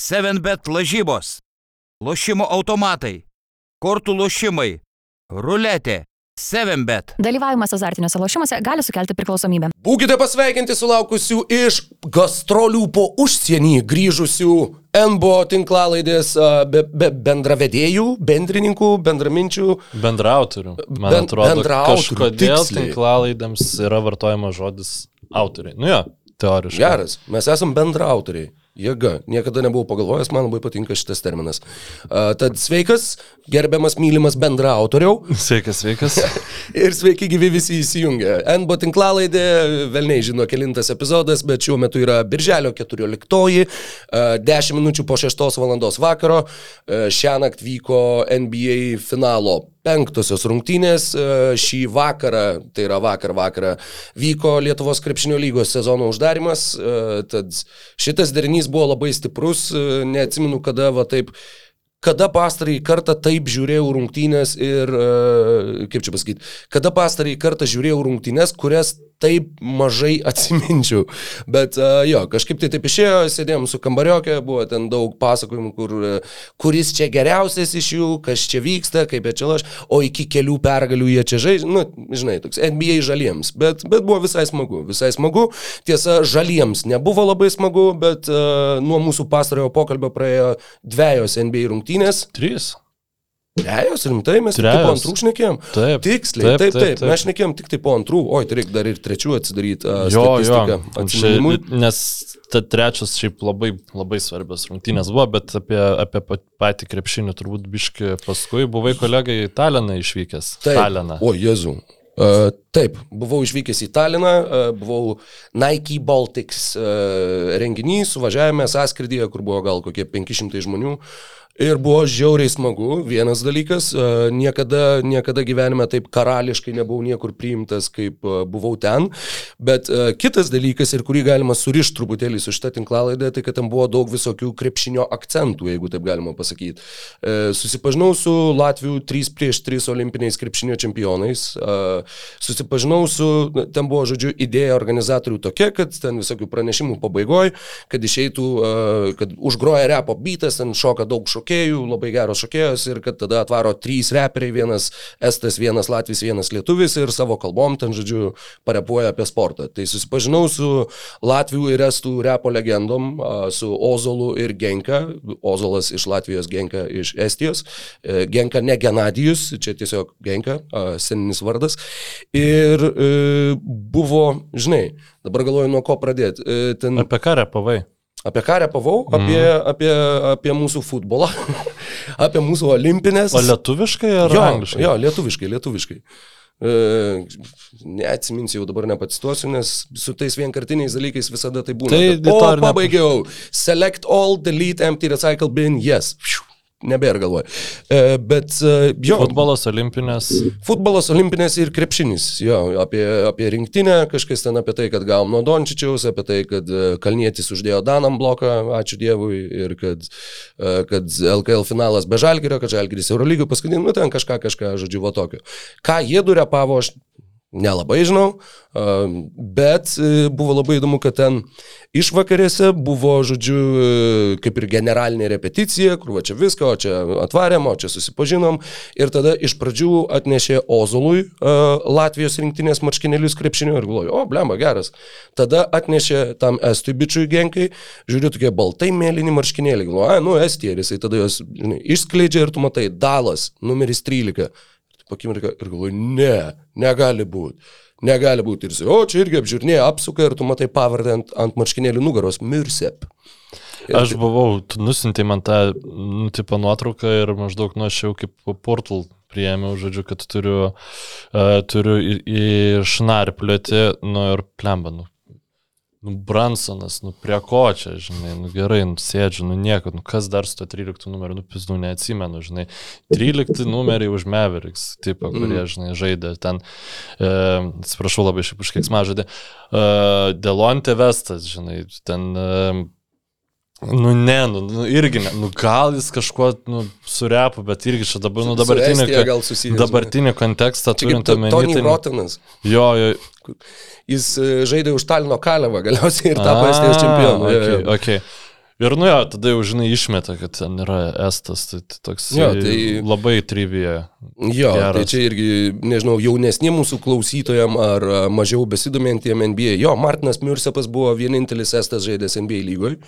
7bet lažybos, lošimo automatai, kortų lošimai, ruletė, 7bet. Dalyvavimas azartiniuose lošimuose gali sukelti priklausomybę. Būkite pasveikinti sulaukusių iš gastrolių po užsienį grįžusių NBO tinklalaidės be, be bendravedėjų, bendrininkų, bendraminčių. Bendrautorių. Man Ben- atrodo, bendraautorių, kažkodėl tiksliai. tinklalaidėms yra vartojamas žodis autoriai. Nu jo, teoriškai. Geras, mes esame bendraautoriai. Jėga, niekada nebuvau pagalvojęs, man labai patinka šitas terminas. A, tad sveikas, gerbiamas, mylimas bendraautoriau. Sveikas, sveikas. Ir sveiki gyvi visi įsijungę. NBO tinklalaidė, velniai žino kelintas epizodas, bet šiuo metu yra birželio 14, 10 minučių po 6 val. vakaro. Šią naktį vyko NBA finalo penktosios rungtynės. E, Šį vakarą, tai yra vakar vakarą, vyko Lietuvos krepšinio lygos sezono uždarimas. E, Tad šitas derinys buvo labai stiprus, e, neatsimenu kada va taip Kada pastarąjį kartą taip žiūrėjau rungtynės ir, e, kaip čia pasakyti, kada pastarąjį kartą žiūrėjau rungtynės, kurias taip mažai atsiminčiau. Bet e, jo, kažkaip tai taip išėjo, sėdėjom su kambariokė, buvo ten daug pasakojimų, kur, e, kuris čia geriausias iš jų, kas čia vyksta, kaip jie čia laš, o iki kelių pergalių jie čia žaidžia, nu, žinai, toks NBA žaliems. Bet, bet buvo visai smagu, visai smagu. Tiesa, žaliems nebuvo labai smagu, bet uh, nuo mūsų pastarojo pokalbio praėjo dviejos NBA rungtynės. Trys. Trejos, rimtai, mes tik tai po Trejos. antrų šnekėjom. Taip. Tiksliai, taip, taip, taip, taip. Mes šnekėjom tik tai po antrų, oi, tai reikia dar ir trečių atsidaryti. Uh, Jo, jo. Čia, nes ta trečias šiaip labai, labai svarbios rungtynės buvo, bet apie, apie pat- patį krepšinį turbūt biški paskui buvai kolegai į Taliną išvykęs. Taip. Taliną. O, Jėzų. Uh, taip, buvau išvykęs į Taliną, uh, buvau Nike Baltics uh, renginį, suvažiavome sąskrydyje, kur buvo gal kokie 500 žmonių. Ir buvo žiauriai smagu, vienas dalykas, uh, niekada, niekada gyvenime taip karališkai nebuvau niekur priimtas, kaip uh, buvau ten, bet uh, kitas dalykas, ir kurį galima surišti truputėlį su šitą tinklalaidė, tai kad ten buvo daug visokių krepšinio akcentų, jeigu taip galima pasakyti. Susipažinau su Latvijų 3 prieš 3 olimpiniais krepšinio čempionais, susipažinau su, ten buvo, žodžiu, idėja organizatorių tokia, kad ten visokių pranešimų pabaigoje, kad išeitų, kad užgroja repo bytas, ten šoka daug šokėjų, labai geros šokėjos ir kad tada atvaro trys reperiai, vienas Estas, vienas Latvis, vienas Lietuvis ir savo kalbom ten, žodžiu, parepuoja apie sportą. Tai susipažinau su Latvių ir Estų repo legendom, su Ozolu ir Genka, Ozolas iš Latvijos, Genka iš Estijos, E, Genka ne Genadijus, čia tiesiog Genka, seninis vardas. Ir e, buvo, žinai, dabar galvoju, nuo ko pradėti. E, ten Apie ką repavai? Apie ką repavau, apie, apie, apie mūsų futbolą, apie mūsų olimpinės. O lietuviškai ar jo, angliškai? Jo, lietuviškai, lietuviškai. E, neatsiminsiu jau dabar nepacituosiu, nes su tais vienkartiniais dalykais visada tai būna. Tai o, pabaigiau. Select all, delete, empty, recycle bin, yes. Pšiu, Nebėra galvoju. E, bet e, jo. Futbolas, olimpinės. Futbolas, olimpinės ir krepšinis. Jo, apie, apie rinktinę, kažkas ten apie tai, kad gavom nuo Dončičiaus, apie tai, kad e, Kalnietis uždėjo Danam bloką, ačiū Dievui, ir kad, kad LKL finalas be Žalgirio, kad Žalgiris Eurolygų paskutinį, nu ten kažką, kažką, žodžiu, va tokio. Ką jie du repavo, aš nelabai žinau, bet e, buvo labai įdomu, kad ten išvakarėse buvo, žodžiu, e, kaip ir generalinė repeticija, kur va čia viską, o čia atvarėm, o čia susipažinom. Ir tada iš pradžių atnešė Ozolui Latvijos rinktinės marškinėlius krepšinio ir galvoju, o, blemba, geras. Tada atnešė tam Estui bičiui genkai, žiūriu, tokie baltai mėlyni marškinėliai. Galvoju, a, nu, Estija, jisai tada juos žinai, išskleidžia ir tu matai, Dalas, numeris 13 pakimirką ir galvoju, ne, negali būti. Negali būti. Ir jis, o čia irgi apžiūrinėja, apsuka ir tu matai pavardę ant, ant marškinėlių nugaros, Mirsep. Ir Aš buvau, tu nusintai man tą, nu, tipo nuotrauką ir maždaug, nu, aš jau kaip portal priėmiau, žodžiu, kad turiu, uh, turiu išnarplioti, nu, ir plemba, nu, Bransonas, nu, prie ko čia, žinai, nu, gerai, nu, sėdžiu, nu, nieko, nu, kas dar su to 13 numeriu, nu, pizdu, neatsimenu, žinai, 13 numeriai už Mavericks, tipo, kurie, žinai, žaidė ten, e, atsiprašau labai šiaip už kiek smažodį, e, Delonte Vestas, žinai, ten e, Nu ne, nu, nu irgi ne, nu gal jis kažkuo, nu, surepu, bet irgi čia dabar, nu Su dabartinį, susijęs, dabartinį kontekstą turint to- omeny. Tony tai- Rotinas. Jo, jo. Jis e, žaidė už Talino Kalevą galiausiai ir tapo Estijos čempionu. Jo, Okay, jo. okay. Ir nu jo, tada jau žinai išmeta, kad ten yra estas, tai, tai toks Jo, tai- labai trivija. Jo, Geras. tai Geras. čia irgi, nežinau, jaunesniem mūsų klausytojam ar mažiau besidomintiem NBA. Jo, Martinas Miursepas buvo vienintelis estas žaidęs NBA lygoj,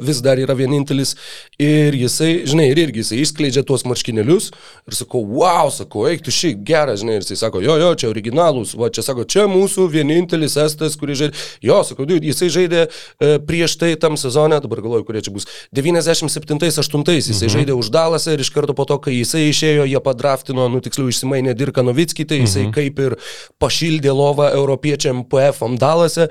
vis dar yra vienintelis ir jisai, žinai, ir irgi jisai išskleidžia tuos marškinėlius ir sakau, wow, sakau, eik tu šį gerą, žinai, ir jisai sako, jo, jo, čia originalūs, va, čia sako, čia mūsų vienintelis estas, kuris žaidė, jo, sakau, dude, jisai žaidė e, prieš tai tam sezone, dabar galvoju, kurie čia bus, 97-8 jisai mhm. žaidė už Dalasą ir iš karto po to, kai jisai išėjo, jie padraftino, nu tiksliau išsimainė Dirką Novickį, tai jisai mhm. kaip ir pašildė lovą europiečiam PF-om Dalase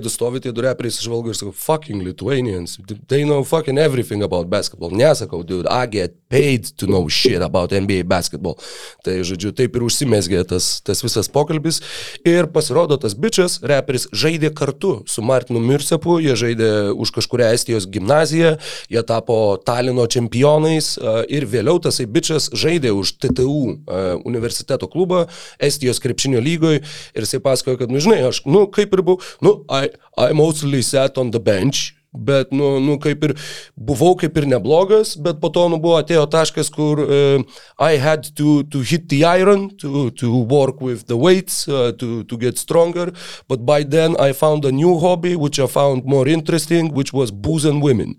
du stovi, tie du reperiai išvalgo ir sako, fucking Lithuanians, they know fucking everything about basketball. Nesakau, dude, I get paid to know shit about NBA basketball. Tai, žodžiu, taip ir užsimesgė tas, tas visas pokalbis ir pasirodo tas bičias, reperis, žaidė kartu su Martinu Mirsepu, jie žaidė už kažkuria Estijos gimnaziją, jie tapo Talino čempionais ir vėliau tasai bičias žaidė už TTU a, universiteto klubą Estijos krepšinio lygoje ir jisai pasakojo, kad, nu žinai, aš, nu kaip ir buvau, nu, I, I mostly sat on the bench. Bet, nu, nu, kaip ir buvau kaip ir neblogas, bet po to, nu, buvo atėjo taškas, kur uh, I had to, to hit the iron, to, to work with the weights, uh, to, to get stronger. But by then I found a new hobby, which I found more interesting, which was booze and women.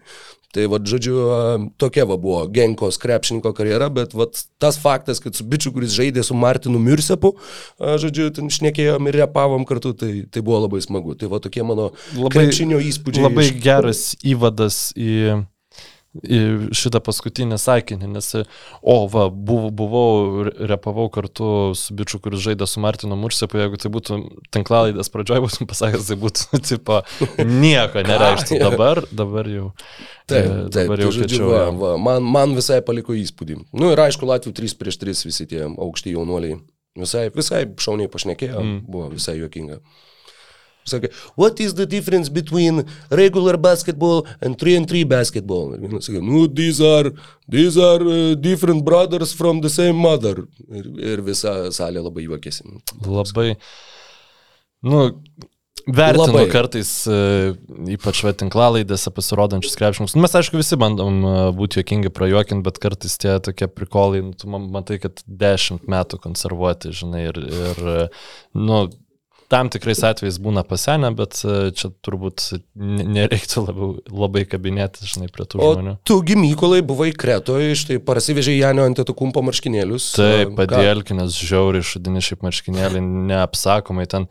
Tai vad, žodžiu, tokia va buvo Genkos krepšininko karjera, bet vat, tas faktas, kad su bičiu, kuris žaidė su Martinu Mirsepu, žodžiu, ten šnekėjom ir repavom kartu, tai, tai buvo labai smagu. Tai va tokie mano Labai- krepšinio įspūdžiai. Labai iš- geras įvadas į šitą paskutinį sakinį, nes, o, va, buvau, buvau re- repavau kartu su bičiu, kuris žaidė su Martinu Mursepu, jeigu tai būtų tinklalaidės pradžioje, būtum pasakęs, tai būtų, tipo, nieko nereikštų. Dabar, dabar jau. Taip, e, taip, dabar tai jau žodžiu, va, va, man, man visai paliko įspūdį. Nu, ir aišku, Latvijų 3 prieš 3 visi tie aukšti jaunuoliai. Visai, visai šauniai pašnekėjo, mm. buvo visai juokinga. Sakė, what is the difference between regular basketball and 3 and 3 basketball? Ir vienas sakė, nu, these are, these are uh, different brothers from the same mother. Ir, ir visa salė labai juokėsi. Labai. Nu, vertinu Labai. kartais, e, ypač tinklalaidėse pasirodančius krepšininkus. Nu, mes, aišku, visi bandom e, būti juokingi, prajuokinti, bet kartais tie tokie prikolai, nu, tu man- matai, kad dešimt metų konservuoti, žinai, ir, ir e, nu, tam tikrais atvejais būna pasenę, bet e, čia turbūt ne- nereiktų labiau, labai kabinėti, žinai, prie tų O žmonių. tu gimykolai buvai kretoje, štai parsivežė Janio antetokumpo marškinėlius. Taip, ką- padėlkinės žiauriai šudini šiaip marškinėlį, neapsakomai ten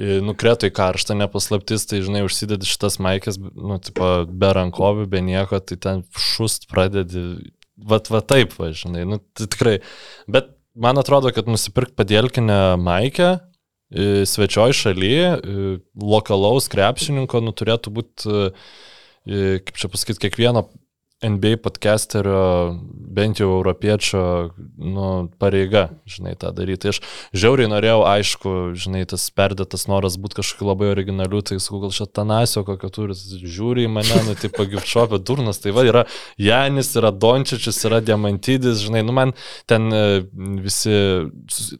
e, nukreto į karštą, nepaslaptis, tai žinai, užsidedi šitas maikės, nu, tipo, be rankovių, be nieko, tai ten šust pradedi, vat, va taip, va, žinai, nu, tai tikrai. Bet man atrodo, kad nusipirk padėlkinę maikę, e, svečioj šalyje, lokalaus krepšininko, nu, turėtų būti, kaip čia pasakyti, kiekvieno NBA podcasterio, bent jau europiečio, nu, pareiga, žinai, tą daryti. Aš žiauriai norėjau, aišku, žinai, tas perdėtas noras būti kažkokiu labai originaliu, tai sakau, gal čia Tanasio kokio turi, žiūri į mane, nu, tai pagipšopė durnas, tai va, yra Janis, yra Dončičius, yra Diamantydis, žinai, nu, man ten e, visi,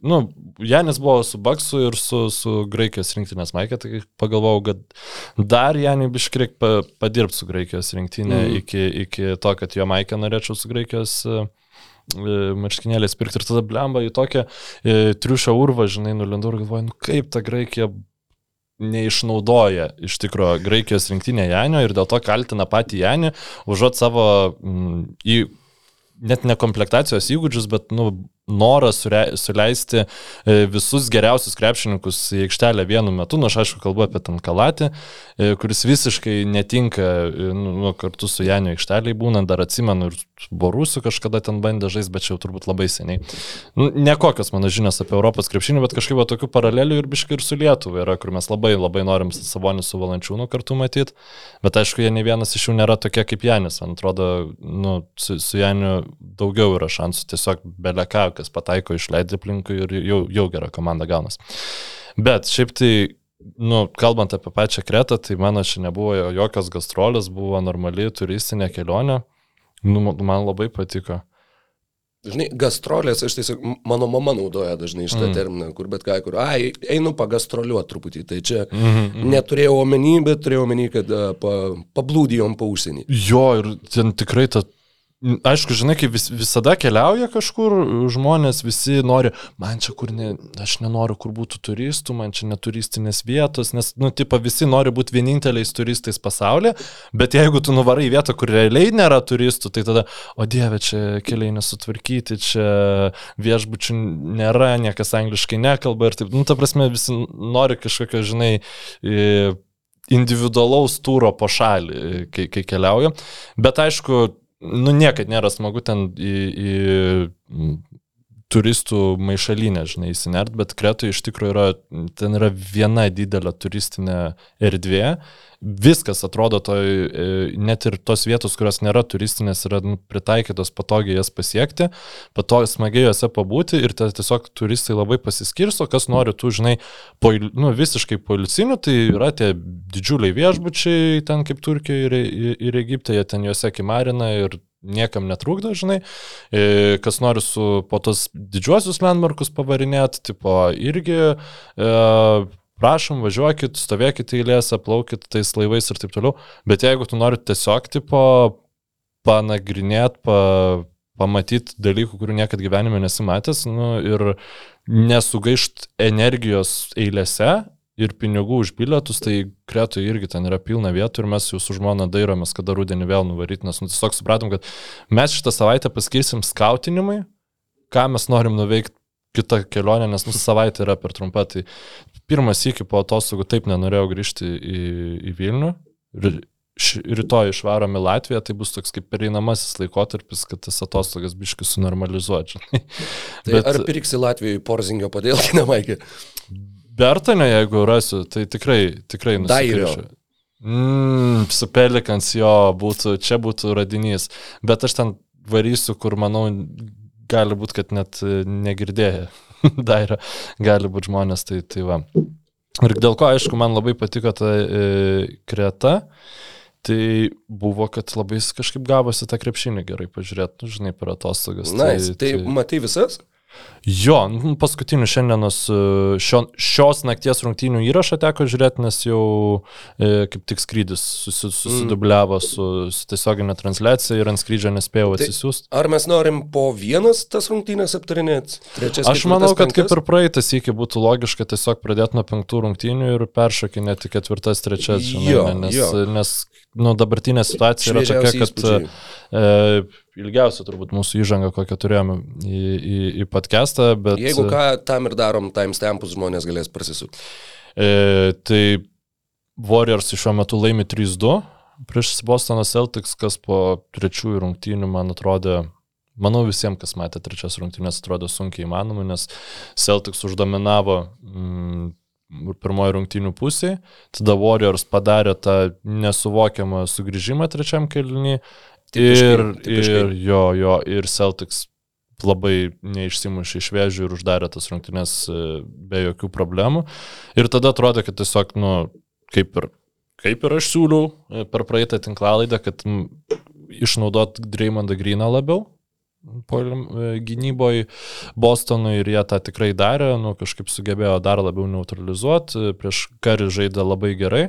nu, Janis buvo su Baksu ir su, su Graikijos rinktinės Maikė, tai pagalvojau, kad dar Janį biškrik pa, padirbti su Graikijos rinktinė mm. iki, iki to, kad jo Maikę norėčiau su Graikijos e, e, marškinėliais pirkti. Ir tada blemba į tokią e, triušą urvą, žinai, nulindu ir galvoju, nu kaip ta Graikija neišnaudoja iš tikrųjų Graikijos rinktinė Janio ir dėl to kaltina patį Janį, užuot savo mm, į, net ne komplektacijos įgūdžius, bet nu, norą suleisti e, visus geriausius krepšininkus į aikštelę vienu metu, nu aš aišku kalbu apie ten kalatį, e, kuris visiškai netinka e, nu, nu, kartu su Janio aikšteliai būnant, dar atsimenu ir Borusiu kažkada ten bandė žaisti, bet čia jau turbūt labai seniai. Nu, Nekokios mano žinios apie Europos krepšinį, bet kažkaip tokių paralelių ir biškai ir su Lietuva yra, kur mes labai labai norim Savonį su Valančiūnu kartu matyti, bet aišku, jie ne vienas iš jų nėra tokie kaip Janis, man atrodo, nu, su, su Janiu daugiau yra šansų, tiesiog beleką, kas pataiko išleidė aplinkui ir jau, jau gera komanda gaunas. Bet šiaip tai, nu, kalbant apie pačią Kretą, tai mano čia nebuvo jokios gastrolės, buvo normali turistinė kelionė. Nu, man labai patiko. Žinai, gastrolės, aš tiesiog, mano mama naudoja dažnai šitą mm. terminą, kur bet ką, kur, ai, einu pagastroliuoti truputį, tai čia mm -hmm. neturėjau omeny, bet turėjau omeny, kad pa, pablūdijom po užsienį. Jo, ir ten tikrai ta... Aišku, žinai, kai vis, visada keliauja kažkur, žmonės visi nori, man čia kur ne, aš nenoriu, kur būtų turistų, man čia neturistinės vietos, nes, nu, tipo, visi nori būti vieninteliais turistais pasaulyje, bet jeigu tu nuvarai į vietą, kur realiai nėra turistų, tai tada, o dieve, čia keliai nesutvarkyti, čia viešbučių nėra, niekas angliškai nekalba ir taip, nu, ta prasme, visi nori kažkokio, žinai, individualaus tūro po šalį, kai, kai keliauju. Bet aišku, nu niekad nėra smagu ten į, į turistų maišalinę, žinai, įsinert, bet Kretoje iš tikrųjų yra, ten yra viena didelė turistinė erdvė. Viskas atrodo toj, e, net ir tos vietos, kurios nėra turistinės, yra nu, pritaikytos patogiai jas pasiekti, patogiai smagiai juose pabūti ir tiesiog turistai labai pasiskirsto, kas nori tų, žinai, po, nu, visiškai policinių, tai yra tie didžiuliai viešbučiai, ten kaip Turkijoje ir, ir, ir Egipte, jie ten juose kimarina ir niekam netrukdo, žinai, kas nori su po tos didžiuosius landmarkus pavarinėti, tipo irgi, e, prašom, važiuokit, stovėkit eilėse, plaukit tais laivais ir taip toliau, bet jeigu tu nori tiesiog, tipo, panagrinėti, pa, pamatyti dalykų, kurių niekada gyvenime nesimatęs, nu, ir nesugaišt energijos eilėse ir pinigų už bilietus, tai Kretoje irgi ten yra pilna vietų ir mes jau su žmona dairomės, kada rudenį vėl nuvaryti, nes nu, tiesiog supratom, kad mes šitą savaitę paskirsim skautinimui, ką mes norim nuveikti kitą kelionę, nes nu, savaitė yra per trumpa. Tai pirmas iki po atostogų taip nenorėjau grįžti į, į Vilnių. Rytoj išvarom į Latviją, tai bus toks kaip pereinamasis laikotarpis, kad tas atostogas biškai sunormalizuoti. žinai. Tai Bet... ar pirksi Latvijoje porzingio padėlkinę, Maikį? Bertonė, jeigu rasiu, tai tikrai, tikrai nusipirksiu. Mm, su pelikans jo būtų, čia būtų radinys. Bet aš ten varysiu, kur manau, gali būti, kad net e, negirdėję. Dairio, gali būti žmonės, tai, tai va. Ir dėl ko, aišku, man labai patiko ta e, kreta, tai buvo, kad labai kažkaip gavosi tą krepšinį gerai pažiūrėti, nu, žinai, per atostogas. Na, nice. tai, tai matai visas? Jo, nu, paskutinių šiandienos e, šio, šios nakties rungtynių įrašą teko žiūrėti, nes jau e, kaip tik skrydis susi, susidubliavo su, su tiesioginė transliacija ir ant skrydžio nespėjau Tai- atsisiųsti. Ar mes norim po vienas tas rungtynės aptarinėti? Trečias, Aš manau, kad kaip ir praeitas iki būtų logiška tiesiog pradėti nuo penktų rungtynių ir peršokinėti ketvirtas, trečias, žinai, Jo, nes, jo. nes nu, dabartinė situacija yra tokia, kad e, ilgiausia turbūt mūsų įžanga, kokią turėjome į, į, į podcastą, bet... Jeigu ką, tam ir darom timestampus, žmonės galės prasisukti. E, tai Warriors šiuo metu laimi 3-2 prieš Bostono Celtics, kas po trečiųjų rungtynių, man atrodė, manau visiems, kas matė trečias rungtynės, atrodo sunkiai įmanoma, nes Celtics uždominavo mm, pirmoji rungtynių pusė, tada Warriors padarė tą nesuvokiamą sugrįžimą trečiam kelnį Tipiškai, ir, tipiškai. ir jo, jo, ir Celtics labai neišsimušė iš vėžių ir uždarė tas rungtynės e, be jokių problemų. Ir tada atrodė, kad tiesiog, nu, kaip ir, kaip ir aš siūliau e, per praeitą tinklalaidą, kad išnaudot Dreymondą Greeną labiau gynyboje Bostonui ir jie tą tikrai darė, nu, kažkaip sugebėjo dar labiau neutralizuoti, e, prieš karį žaidė labai gerai.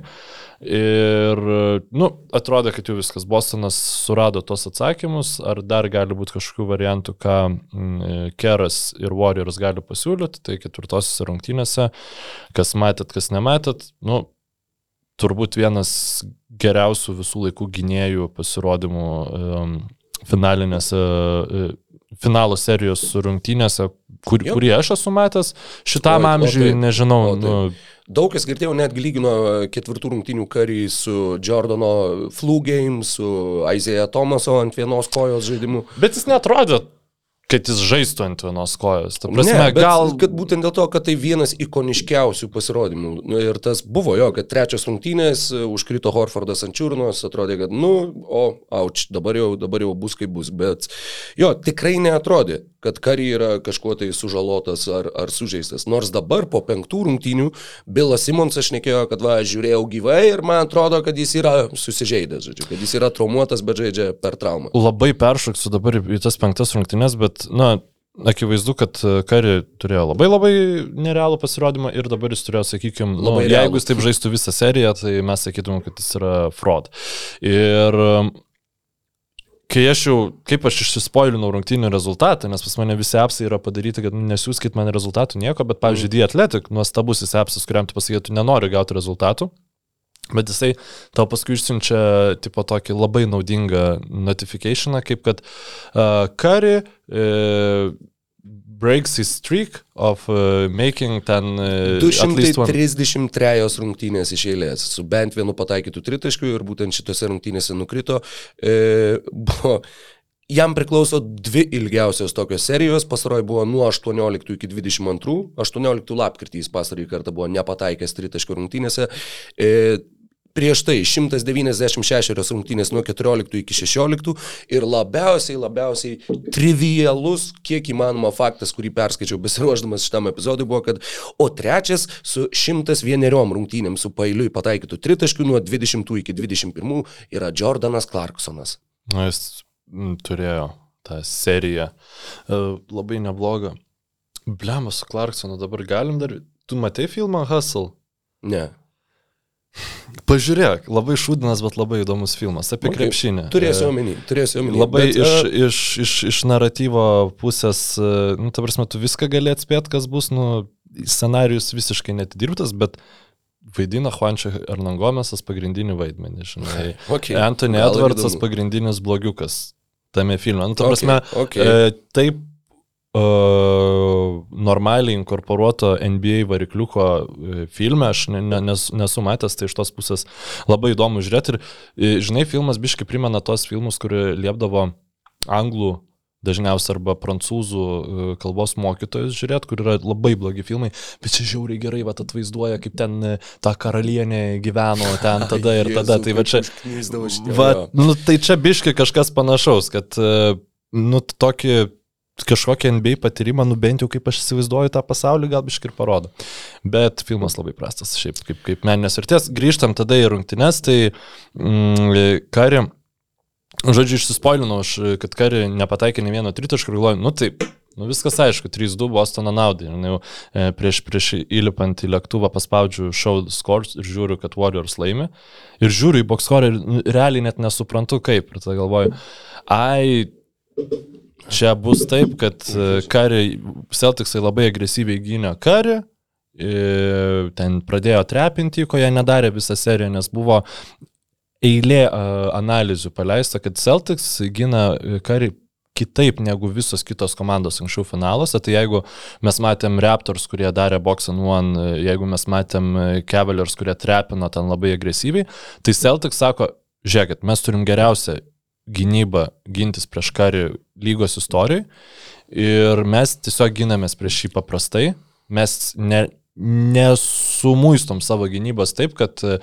Ir, e, nu, atrodo, kad jau viskas, Bostonas surado tos atsakymus, ar dar gali būti kažkokių variantų, ką Keras ir Warriors gali pasiūlyti, tai ketvirtosiose rungtynėse, kas matėt, kas nematėt, nu, turbūt vienas geriausių visų laikų gynėjų pasirodymų um, finalinėse, uh, finalo serijos rungtynėse, kur, kurį aš esu matęs, šitam O- o amžiui, tai- nežinau, o tai- nu, Daug kas girdėjau, net lygino ketvirtų rungtynių karį su Jordano flu game, su Isaiah Thomaso ant vienos kojos žaidimu. bet jis netrodė, kad jis žaistų ant vienos kojos. Ta prasme, ne, gal... kad būtent dėl to, kad tai vienas ikoniškiausių pasirodymų. Nu, ir tas buvo jo, kad trečias rungtynės, e, užkrito Horfordas ant čiurnos, atrodė, kad, nu, o, auč, dabar jau, dabar jau bus kaip bus. Bet jo, tikrai neatrodė, kad Kari yra kažkuo tai sužalotas ar, ar sužeistas. Nors dabar po penktų rungtynių Bilas Simonsas šnekėjo, kad va, žiūrėjau gyvai ir man atrodo, kad jis yra susižeidęs, žodžiu, kad jis yra traumuotas, bet žaidžia per traumą. Labai peršoksiu dabar į tas penktas rungtynes, bet kad, na, akivaizdu, kad Kari turėjo labai labai nerealų pasirodymą ir dabar jis turėjo, sakykime, nu, Labai jeigu realų. jis taip žaistų visą seriją, tai mes sakytumėm, kad jis yra fraud. Ir um, kai aš jau, kaip aš išsispoilinau rungtynių rezultatą, nes pas mane visi apsai yra padaryti, kad nu, nesiūskit man rezultatų nieko, bet, pavyzdžiui, mm. D-Athletic, nuostabusis apsas, kuriam tu pasakai, tu nenori gauti rezultatų, Bet jisai tau paskui išsiunčia tipo tokį labai naudingą notificationą, kaip kad uh, Curry uh, breaks his streak of uh, making ten uh, least one. 233 rungtynės iš eilės, su bent vienu pataikytų tritaškiu ir būtent šitose rungtynėse nukrito. E, buvo, jam priklauso dvi ilgiausios tokios serijos, pasaroji buvo nuo 18 iki 22, 18 lapkritį jis pasarąjį kartą buvo nepataikęs tritaškių rungtynėse. E, Prieš tai 196 rungtynės nuo 14 iki 16 ir labiausiai, labiausiai trivialus, kiek įmanoma faktas, kurį perskaičiau besiruošdamas šitam epizodui, buvo, kad o trečias su 101 rungtynėm su pailiui pataikytų tritaškių nuo 20 iki 21 yra Jordanas Clarksonas. Na, jis mm, turėjo tą seriją. Uh, labai neblogą. Blemas su Clarksonu dabar galim dar. Tu matei filmą Hustle? Ne. Pažiūrėk, labai šūdinas, bet labai įdomus filmas apie Okay. okay. krepšinį. Turėsiu E, omeny, turėsiu omeny. Labai bet, iš, e, iš, iš, iš narratyvo pusės, e, nu, ta prasme, tu viską gali atspėti, kas bus, nu, scenarius visiškai netidirbtas, bet vaidina Juančio Ernangomesas pagrindinį vaidmenį, žinai. okay, Anthony Edwardsas pagrindinis blogiukas tame filme. Nu, ta Okay, prasme, okay. e, taip normaliai inkorporuoto NBA varikliuko e, filme aš ne, ne, nes, nesu matęs, tai iš tos pusės labai įdomu žiūrėti. Ir, e, žinai, filmas biški primena tos filmus, kurie liepdavo anglų dažniausiai arba prancūzų e, kalbos mokytojus žiūrėti, kur yra labai blogi filmai, bet čia žiauriai gerai vat, atvaizduoja, kaip ten ta karalienė gyveno ten tada ir tada. Tai va čia, va, nu, tai čia biški kažkas panašaus, kad nu, tokį kažkokį NBA patyrimą, nu bent jau kaip aš įsivaizduoju tą pasaulį, gal biški ir parodo. Bet filmas labai prastas, šiaip kaip, kaip meninės vertės. Grįžtam tada į rungtynes, tai mm, Kari, žodžiu, išsispoilinau, aš, kad Kari nepataikė ne vieno tritaško ir galvoju, nu taip. Nu viskas aišku, 3-2 Bostono naudai. Ir jau e, prieš, prieš įlipant į lėktuvą paspaudžiu show scores ir žiūriu, kad Warriors laimi. Ir žiūriu į box score ir realiai net nesuprantu kaip. Ir tada galvoju, ai, Čia bus taip, kad kari, Celticsai labai agresyviai gynė kari, ten pradėjo trepinti, ko jie nedarė visą seriją, nes buvo eilė analizių paleista, kad Celtics gina kari kitaip negu visos kitos komandos anksčiau finaluose. Tai jeigu mes matėm Raptors, kurie darė box and one, jeigu mes matėm Cavaliers, kurie trepino ten labai agresyviai, tai Celtics sako, žiūrėkit, mes turim geriausią gynybą gintis prieš karį lygos istorijai ir mes tiesiog ginamės prieš jį paprastai. Mes ne, nesumuistom savo gynybos taip, kad e,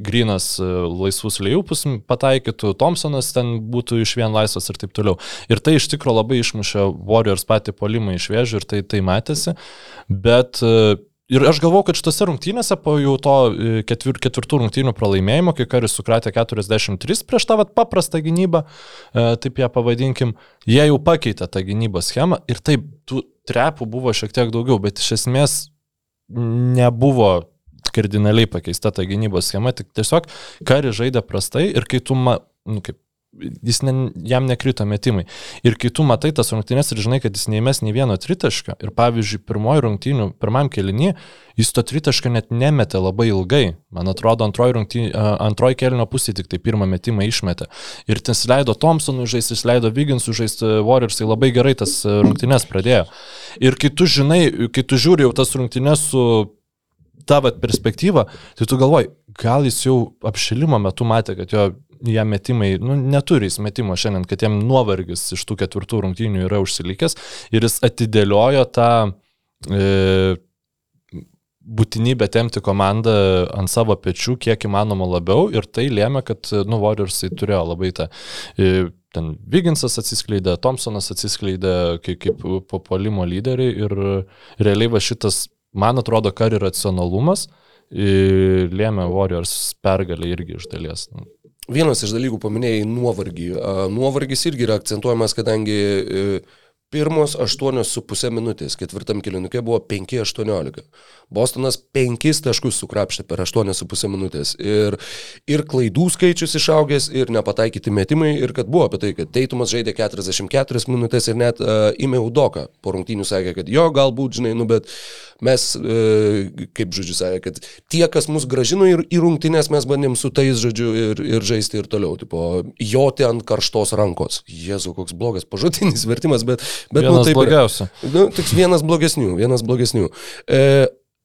Grinas e, laisvus lėjupus pataikytų, Thompsonas ten būtų iš vien laisvas ir taip toliau. Ir tai iš tikrųjų labai išmušė Warriors patį polimą iš vėžių ir tai, tai matėsi. Bet e, Ir aš galvau, kad šitose rungtynėse po jau to ketvir, ketvirtų rungtynių pralaimėjimo, kai Karis sukratė 43 prieš tą vat, paprastą gynybą, e, taip ją pavadinkim, jie jau pakeitė tą gynybos schemą ir taip, tų trepų buvo šiek tiek daugiau, bet iš esmės nebuvo kardinaliai pakeista ta gynybos schema, tik tiesiog Karis žaidė prastai ir kai tu, ma, nu, kaip jis ne, jam nekrito metimai. Ir kai tu matai tas rungtynės ir žinai, kad jis neįmes nei vieno tritaškio, ir pavyzdžiui, pirmoji rungtynių, pirmam kelinį, jis to tritaškio net nemetė labai ilgai. Man atrodo, antroji, rungtynė, antroji kelinio pusė tik tai pirmą metimą išmetė. Ir ten leido Thompsonui žaisti, jis leido Vigginsui žaisti Warriors, tai labai gerai tas rungtynės pradėjo. Ir kai tu žinai, kai tu žiūri jau tas rungtynės su tavo perspektyva, tai tu galvoj, gal jis jau apšilimo metu matė, kad jo jam metimai, nu, neturi jis metimo šiandien, kad jam nuovargis iš tų ketvirtų rungtynių yra užsilikęs ir jis atidėliojo tą e, būtinybę temti komandą ant savo pečių kiek įmanoma labiau ir tai lėmė, kad, nu, Warriorsai turėjo labai tą e, ten Viginsas atsiskleidė, Thompsonas atsiskleidė kaip, kaip popuolimo lyderiai ir realiai va šitas, man atrodo, kari racionalumas lėmė Warriors pergalę irgi iš dalies. Vienas iš dalykų paminėjai nuovargį. Nuovargis irgi yra akcentuojamas, kadangi e, pirmos 8,5 minutės ketvirtam kilinukė buvo 5-18. Bostonas 5 taškus sukrapštė per 8,5 minutės. Ir, ir klaidų skaičius išaugęs, ir nepataikyti metimai, ir kad buvo apie tai, kad Teitumas žaidė 44 minutės ir net uh, Ime Udoka po rungtynių sakė, kad jo, galbūt, žinai, nu, bet mes, uh, kaip žodžiu, sakė, kad tie, kas mus gražino į, į rungtynės, mes bandėm su tais, žodžiu, ir, ir žaisti ir toliau. Tipo, joti ant karštos rankos. Jėzu, koks blogas pažodinis vertimas, bet... bet Vienas nu, taip yra. blogiausių. Nu, tik vienas blogesnių, vienas blogesnių. E,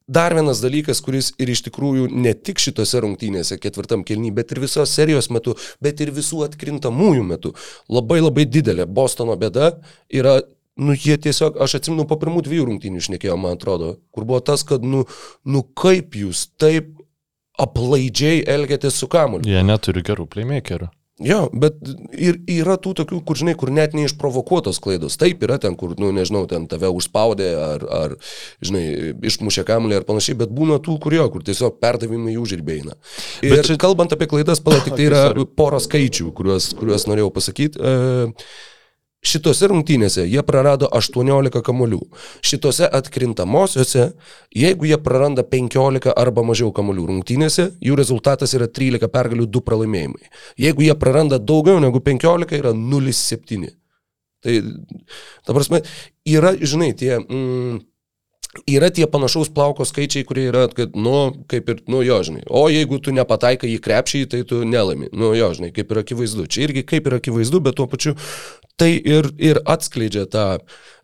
Dar vienas dalykas, kuris ir iš tikrųjų ne tik šitose rungtynėse ketvirtam kelny, bet ir visos serijos metu, bet ir visų atkrintamųjų metu labai labai didelė Bostono bėda yra, nu jie tiesiog, aš atsimenu po pirmų dviejų rungtynių išnekėjau, man atrodo, kur buvo tas, kad, nu, nu kaip jūs taip aplaidžiai elgiatės su kamuoliu. Jie neturi gerų playmakerių. Jo, bet ir yra tų tokių, kur, žinai, kur net neišprovokuotos klaidos. Taip yra ten, kur, nu, nežinau, ten tave užspaudė ar, ar žinai, išmušė kamuolį ar panašiai, bet būna tų, kur jo, kur tiesiog perdavimai užrirbėina. Ir Bet čia... kalbant apie klaidas, pala, tik tai yra pora skaičių, kuriuos, kuriuos norėjau pasakyti. E, Šitose rungtynėse jie prarado 18 kamolių. Šitose atkrintamosiose, jeigu jie praranda 15 arba mažiau kamolių rungtynėse, jų rezultatas yra 13 pergalių, 2 pralaimėjimai. Jeigu jie praranda daugiau negu 15, yra 0,7. Tai, ta prasme, yra, žinai, tie... Mm, Yra tie panašaus plauko skaičiai, kurie yra, kad, nu, kaip ir, nu, jo, žinai. O jeigu tu nepataikai į krepšį, tai tu nelaimi. Nu, jo, žinai, kaip ir akivaizdu. Čia irgi kaip ir akivaizdu, bet tuo pačiu tai ir, ir atskleidžia tą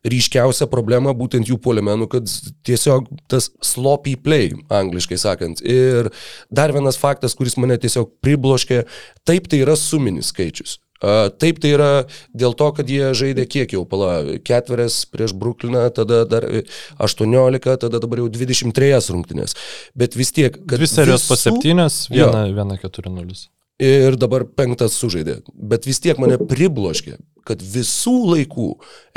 ryškiausią problemą būtent jų polimenų, kad tiesiog tas sloppy play, angliškai sakant. Ir dar vienas faktas, kuris mane tiesiog pribloškė, taip tai yra suminis skaičius. Taip tai yra dėl to, kad jie žaidė kiek jau, pala, ketverias prieš Brukliną, tada dar 18, tada dabar jau 23 rungtynės. Bet vis tiek, kad... Dvi serijos po visų- viena keturi nulis. Ir dabar penktas sužaidė. Bet vis tiek mane pribloškė, kad visų laikų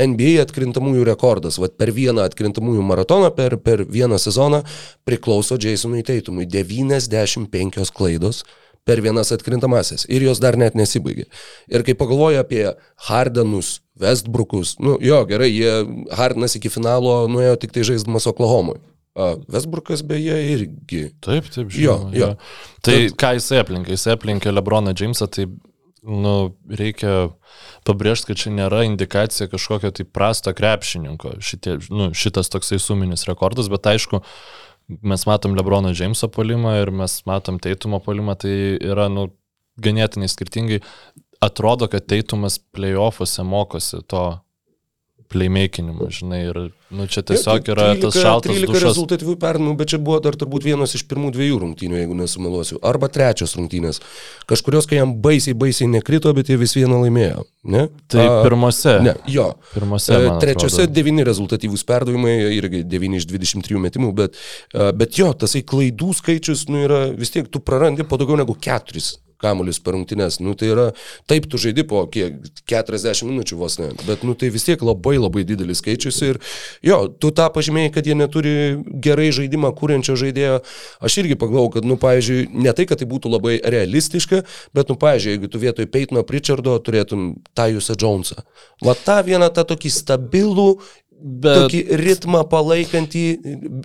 NBA atkrintamųjų rekordas, vat per vieną atkrintamųjų maratoną, per, per vieną sezoną priklauso Jasonui Teitumui. 95 klaidos per vienas atkrintamasis ir jos dar net nesibaigė. Ir kai pagalvoju apie Hardenus, Westbrookus, nu jo, gerai, jie Hardenas iki finalo nuėjo tik tai žaisdamas Oklahomui. Westbrookas beje irgi. Taip, taip, Jo, žinoma. jo. Tai ką jisai aplinka? Jisai aplinka Lebroną Jamesą, tai nu, reikia pabrėžti, kad čia nėra indikacija kažkokio tai prasto krepšininko. Šitie, nu, šitas toksai suminis rekordas, bet aišku, mes matom Lebrono Jameso polimą ir mes matom Teitumo polimą, tai yra nu, ganėtinai skirtingai. Atrodo, kad Teitumas playoffuose mokosi to playmakinimo, žinai, ir nu, čia tiesiog yra 13 tas šaltas 13 dušas. rezultatyvių pernų, bet čia buvo dar turbūt vienas iš pirmų dviejų rungtynių, jeigu nesumeluosiu. Arba trečios rungtynės. Kažkurios, kai jam baisiai, baisiai nekrito, bet jie vis vieną laimėjo. Ne? Tai A, pirmose. Ne, jo. Pirmose. E, Trečiose devyni rezultatyvūs perdavimai, irgi 9 iš 23 metimų, bet, e, bet jo, tasai klaidų skaičius, nu, yra vis tiek, tu prarandi po daugiau negu 4 kamuolius per rungtynes. Nu, tai yra, taip tu žaidi po kiek, 40 minučių vos ne, bet nu, tai vis tiek labai labai didelis skaičius ir jo, tu tą pažymėjai, kad jie neturi gerai žaidimą kūrenčio žaidėjo. Aš irgi pagalvojau, kad, nu, pavyzdžiui, ne tai, kad tai būtų labai realistiška, bet, nu, pavyzdžiui, jeigu tu vietoj Peitono Pritchardo turėtum Tajusą Jonesą. Va tą vieną tą tokį stabilų Bet tokį ritmą palaikantį,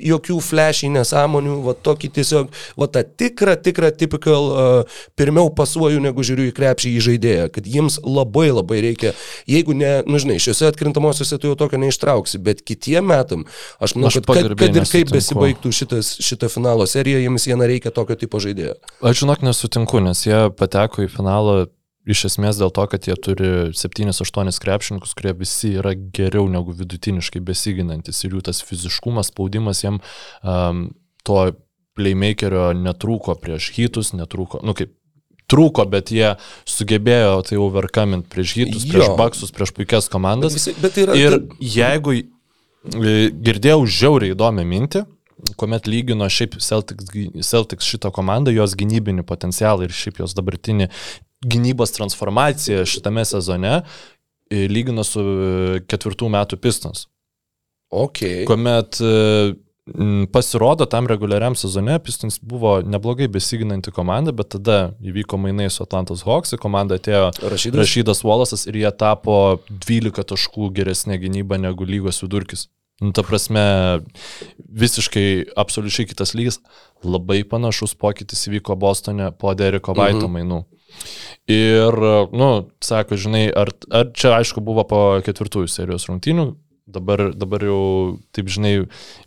jokių flashy nesąmonių, va tokį tiesiog, va tą tikrą, tikrą, typical, uh, pirmiau pasuoju, negu žiūriu į krepšį į žaidėją, kad jiems labai labai reikia, jeigu ne, nu žinai, šiuose atkrintamosiuose tu jau tokio neištrauksi, bet kitiem metam, aš manau, Aš kad, kad, kad ir kaip besibaigtų šitas, šita finalo serija, jiems jieną reikia tokio tipo žaidėjo. Aš žinok nesutinku, nes jie pateko į finalą iš esmės dėl to, kad jie turi 7-8 krepšininkus, kurie visi yra geriau negu vidutiniškai besiginantis ir jų tas fiziškumas, spaudimas jiem um, to playmakerio netrūko prieš hitus, netrūko, nu kaip, trūko, bet jie sugebėjo tai overcoming prieš hitus, prieš Jo. baksus, prieš puikias Bet, komandas. visi, bet yra, Ir jeigu e, girdėjau žiauriai įdomią mintį, kuomet lygino šiaip Celtics, Celtics šitą komandą, jos gynybinį potencialą ir šiaip jos dabartinį gynybos transformaciją šitame sezone, e, lygino su e, ketvirtų metų Pistons, okay. kuomet e, pasirodo tam reguliariam sezone Pistons buvo neblogai besiginanti komanda, bet tada įvyko mainai su Atlantos Hawks, į komandą atėjo Rašydas? Rašydas Wallace'as ir jie tapo 12 taškų geresnė gynyba negu lygos vidurkis. Nu, ta prasme, visiškai absoliučiai kitas lygis. Labai panašus pokytis įvyko Bostone po Deriko Vaito Mhm. mainų. Ir, nu, sako, žinai, ar, ar čia aišku buvo po ketvirtųjų serijos rungtynių, dabar, dabar jau, taip žinai,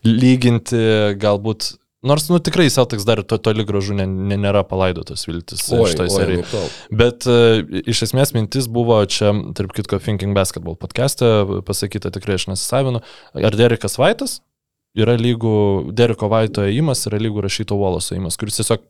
lyginti galbūt, nors, nu, tikrai Celtics dar to, toli gražu ne, ne, nėra palaidotas viltis šitoje serijoje. anaiptol. Bet uh, iš esmės mintis buvo čia, tarp kitko, Thinking Basketball podcast'e pasakyta tikrai aš nesisavinu. Ar Derekas Vaitas yra lygų, Dereko Vaito įimas yra lygų rašyto Wallace įimas, kuris tiesiog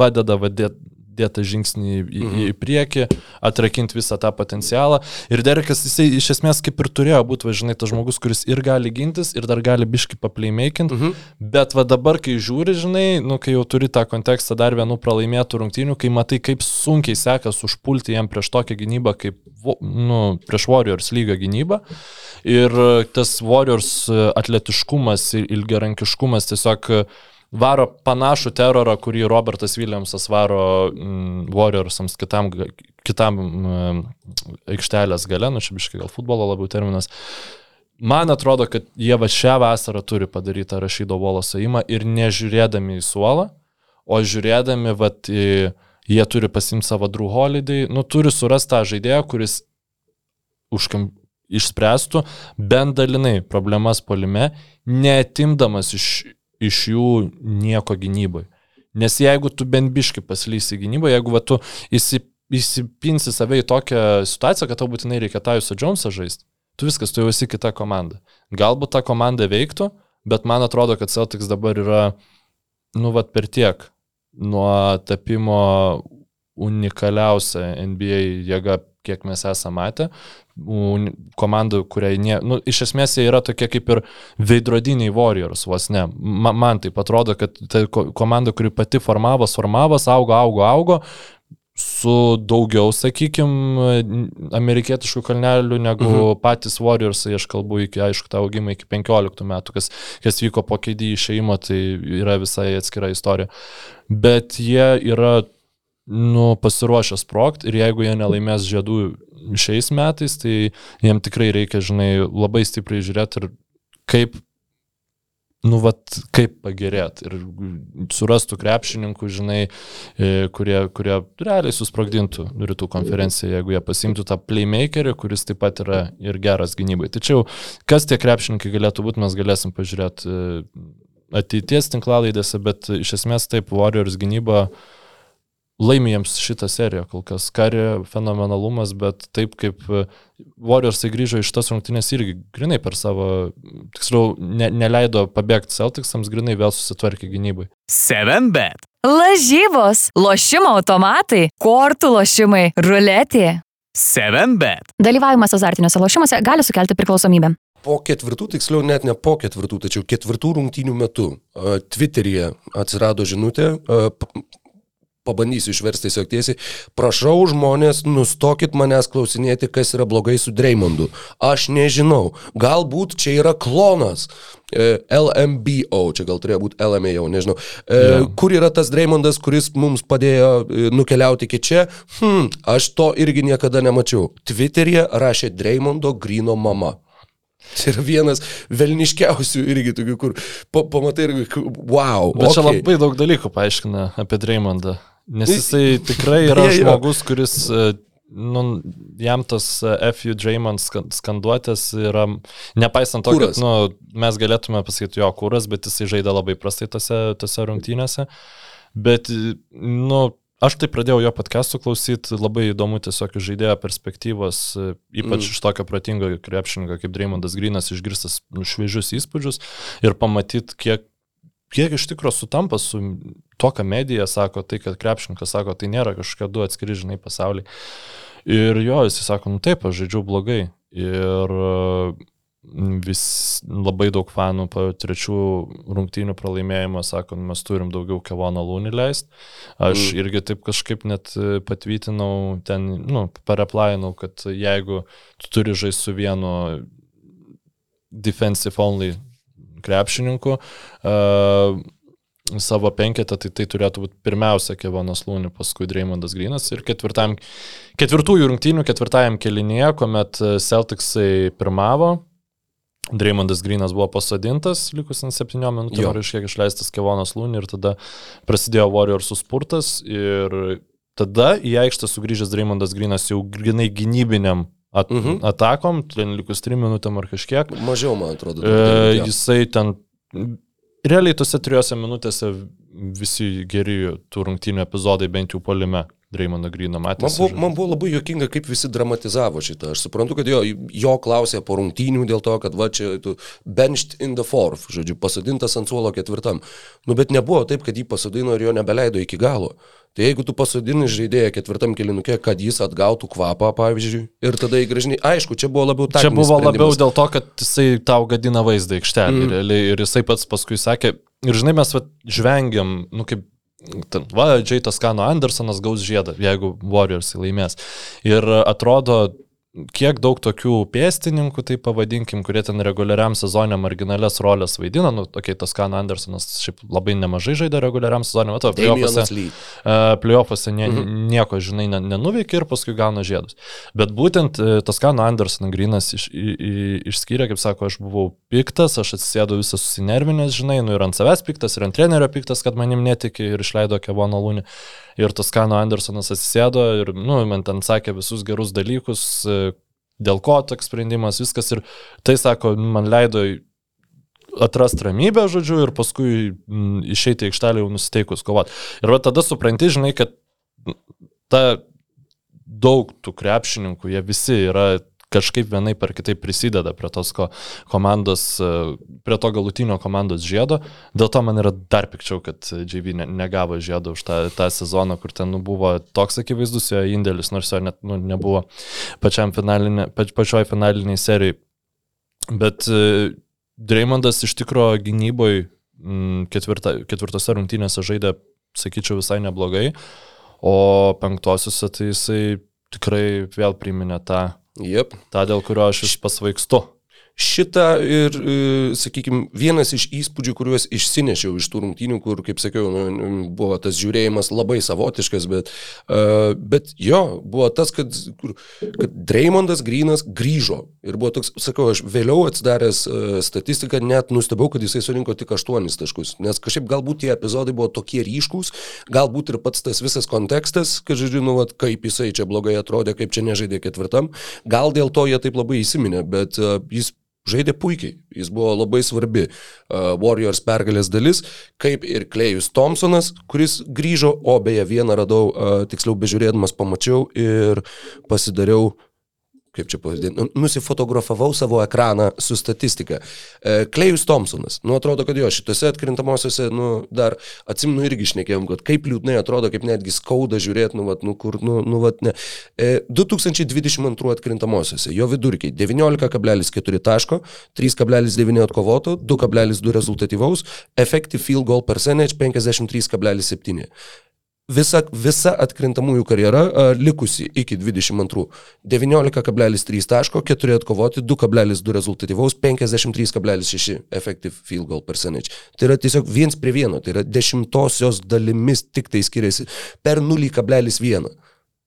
padeda vadėti dėtą žingsnį į, Mhm. į priekį, atrakinti visą tą potencialą. Ir Derekas, jisai iš esmės kaip ir turėjo būti, važinai, tas žmogus, kuris ir gali gintis, ir dar gali biški paplaymakinti. Mhm. Bet va dabar, kai žiūri, žinai, nu, kai jau turi tą kontekstą dar vienų pralaimėtų rungtynių, kai matai, kaip sunkiai sekas užpulti jam prieš tokią gynybą, kaip, nu, prieš Warriors lygio gynybą. Ir tas Warriors e, atletiškumas ir ilgerankiškumas tiesiog varo panašų terorą, kurį Robertas Williamsas varo mm, Warriorsams kitam, kitam mm, aikštelės gale, nu čia biškai gal futbolo labiau terminas. Man atrodo, kad jie va šią vasarą turi padaryti rašydo volo saimą ir nežiūrėdami į suolą, o žiūrėdami, va, jie turi pasimti savo Drew Holiday, nu turi surasti tą žaidėją, kuris užkam, išspręstų bent dalinai problemas polime, netimdamas iš, iš jų nieko gynybai. Nes jeigu tu bent biški paslysi gynybą, jeigu va, tu įsi, įsipinsi save į tokią situaciją, kad tau būtinai reikia Tajusą Jonesą žaisti, tu viskas, tu jau esi kita komanda. Galbūt ta komanda veiktų, bet man atrodo, kad Celtics dabar yra, nu, vat per tiek nuo tapimo unikaliausia NBA jėga, kiek mes esame matę. Komanda, kuriai, ne, nu, iš esmės jie yra tokie kaip ir veidrodiniai Warriors, vos ne. Ma, man tai atrodo, kad ta ko- komanda, kuri pati formavos, formavos, augo, augo, augo, su daugiau, sakykime, amerikietiškų kalnelių negu mhm. patys Warriorsai, aš kalbu iki, aišku, tą augimą iki 15 metų, kas, kas vyko po keidį išeimo, tai yra visai atskira istorija. Bet jie yra, nu, pasiruošę sprogt ir jeigu jie nelaimės žiedų šiais metais, tai jiem tikrai reikia, žinai, labai stipriai žiūrėti ir kaip nu, vat, kaip pagerėti ir surastų krepšininkų, žinai, e, kurie, kurie realiai susprogdintų rytų konferenciją, jeigu jie pasimtų tą playmakerį, kuris taip pat yra ir geras gynybai. Tačiau kas tie krepšininkai galėtų būti, mes galėsim pažiūrėti e, ateities tinklalaidėse, bet iš esmės taip Warriors gynyba laimi jiems šitą seriją kol kas. Kari fenomenalumas, bet taip kaip e, Warriorsai grįžo iš tas rungtynės irgi grinai per savo, tiksliau, ne, neleido pabėgti Celticsams, grinai vėl susitvarkė gynybai. 7bet. Lažybos, lošimo automatai, kortų lošimai, ruletė. 7bet. Dalyvavimas azartiniuose lošimuose gali sukelti priklausomybę. Po ketvirtų, tiksliau net ne po ketvirtų, tačiau ketvirtų rungtynių metu uh, Twitteryje atsirado žinutė, uh, pabandysiu išversti tiesiog tiesiai, prašau žmonės, nustokit manęs klausinėti, kas yra blogai su Dreymondu. Aš nežinau, galbūt čia yra klonas. E, LMBO, čia gal turėjo būti LMAO, nežinau. E, Jo. kur yra tas Dreymondas, kuris mums padėjo e, nukeliauti iki čia? Hm, aš to irgi niekada nemačiau. Twitteryje rašė Dreymondo Grino mama. Tai yra vienas velniškiausių irgi tokių, kur pa, pamatai ir, wow. Bet okay. čia labai daug dalykų paaiškina apie Dreymondą. Nes jisai tikrai yra žmogus, kuris, e, nu, jam tos e, FU Draymond skan- skanduotės yra, nepaisant to, Kūras. kad nu, mes galėtume pasakyti jo kūras, bet jisai žaidė labai prastai tose, tose rungtynėse. Bet, nu, aš tai pradėjau jo podcastų klausyti, labai įdomu tiesiog iš žaidėjo perspektyvos, e, ypač Mm. iš tokio protingo krepšininko kaip Dreymondas Grinas, išgirstas nu, šviežius įspūdžius ir pamatyti, kiek kiek iš tikrųjų sutampa su to, ką medija sako, tai kad krepšininkas sako, tai nėra kažkokie du atskiri žinai pasauliai. Ir jo, jis sako, nu taip, aš žaidžiau blogai. Ir e, vis labai daug fanų po trečių rungtynių pralaimėjimo sako, nu, mes turim daugiau Kevono Lūnį leisti. Aš Mm. irgi taip kažkaip net e, patvirtinau, ten, nu, pareplainau, kad jeigu tu turi žaisti su vienu defensive only krepšininkų. Uh, savo penketą, tai tai turėtų būti pirmiausia Kevonas Lūni, paskui Dreymondas Grinas ir ketvirtųjų rungtynių ketvirtajam kelinėje, kuomet Celticsai pirmavo, Dreymondas Grinas buvo pasodintas, likus ant 7 minučių, ir iškiek išleistas Kevonas Lūni ir tada prasidėjo Warriors spurtas ir tada į aikštę sugrįžęs Dreymondas Grinas jau grinai gynybiniam at Mhm. atakom, ten likus 3 minutėm ar kažkiek. Mažiau, man atrodo. E, jisai ten, realiai tose trijose minutėse visi geri tų rungtynių epizodai bent jau polime Dreymondo Grino Man matėsi. buvo, man buvo labai juokinga, kaip visi dramatizavo šitą. Aš suprantu, kad jo, jo klausė po rungtynių dėl to, kad va čia tu benched in the fourth, žodžiu, pasodintas ant suolo ketvirtam. Nu, bet nebuvo taip, kad jį pasodino ir jo nebeleido iki galo. Tai jeigu tu pasodini žaidėją ketvirtam kilinukė, kad jis atgautų kvapą, pavyzdžiui, ir tada įgražinai, aišku, čia buvo labiau Čia taktinis buvo labiau sprendimas. dėl to, kad jisai tau gadina vaizdą aikštelį mm. realiai ir jisai pats paskui sakė, ir žinai, mes va, žvengiam, nu kaip, va, Džeitas Kano Andersonas gaus žiedą, jeigu Warriors laimės. Ir atrodo, kiek daug tokių pėstininkų, tai pavadinkim, kurie ten reguliariam sezonė marginales rolės vaidina, nu, tokie tas Kano Andersonas šiaip labai nemažai žaidė reguliariam sezonė, matau. Uh, Playoffuose nie, mhm. nieko, žinai, ne, nenuveikia ir paskui gauna žiedus. Bet būtent uh, Toskano Anderson Grinas iš, išskyrė, kaip sako, aš buvau piktas, aš atsisėdau visas susinervinęs, žinai, nu ir ant savęs piktas, ir ant trenerio piktas, kad manim netiki ir išleido Kevono Lūnį. Ir Toskano Andersonas atsisėdo ir, nu, man ten sakė visus gerus dalykus, uh, dėl ko toks sprendimas, viskas. Ir tai, sako, man leido atrasti ramybę, žodžiu, ir paskui m, išeiti į aikštelę jau nusiteikus kovoti. Ir va tada supranti, žinai, kad ta daug tų krepšininkų, jie visi yra kažkaip vienai per kitaip prisideda prie tos ko, komandos, e, prie to galutinio komandos žiedo. Dėl to man yra dar pikčiau, kad JV ne, negavo žiedo už tą, tą sezoną, kur ten nu, buvo toks akivaizdus jo indėlis, nors jo net nu, nebuvo finalinė, pač, pačioj finaliniai serijai. Bet e, Dreymondas iš tikrųjų gynyboje ketvirta, ketvirtose rungtynėse žaidė, sakyčiau, visai neblogai, o penktosiuose tai jisai tikrai vėl priminė tą, Jep. tą dėl kurio aš vis pasvaikstu. Šitą ir, sakykime, vienas iš įspūdžių, kuriuos išsinešiau iš tų rungtynių, kur, kaip sakiau, nu, buvo tas žiūrėjimas labai savotiškas, bet, uh, bet jo, buvo tas, kad, kad Dreymondas Grinas grįžo. Ir buvo toks, sakau, aš vėliau atsidaręs uh, statistiką, net nustebau, kad jisai surinko tik 8 taškus. Nes kažkaip galbūt tie epizodai buvo tokie ryškus, galbūt ir pats tas visas kontekstas, kad, žodžiu, nu, vat, kaip jisai čia blogai atrodė, kaip čia nežaidė ketvirtam. Gal dėl to jie taip labai įsiminė, bet uh, jis žaidė puikiai. Jis buvo labai svarbi uh, Warriors pergalės dalis, kaip ir Klejus Thompsonas, kuris grįžo, o beje vieną radau, uh, tiksliau bežiūrėdamas pamačiau ir pasidariau kaip čia pavadinti, nu, nusifotografavau savo ekraną su statistika. E, Klejus Thompsonas, nu atrodo, kad jo šitose atkrintamosiose, nu dar atsimnu irgi išnekėjom, kad kaip liūdnai atrodo, kaip netgi skauda žiūrėti, nu, vat, nu kur, nu, nu vat, ne. E, 2022 atkrintamosiose, jo vidurkiai 19,4 taško, 3,9 atkovoto, 2,2 rezultatyvaus, effective field goal percentage 53,7. Visa, visa atkrintamųjų karjera a, likusi iki 22. 19,3 taško, 4 atkovoti, 2,2 rezultatyvaus, 53,6 effective field goal percentage. Tai yra tiesiog viens prie vieno, tai yra dešimtosios dalimis tik tai skiriasi per 0,1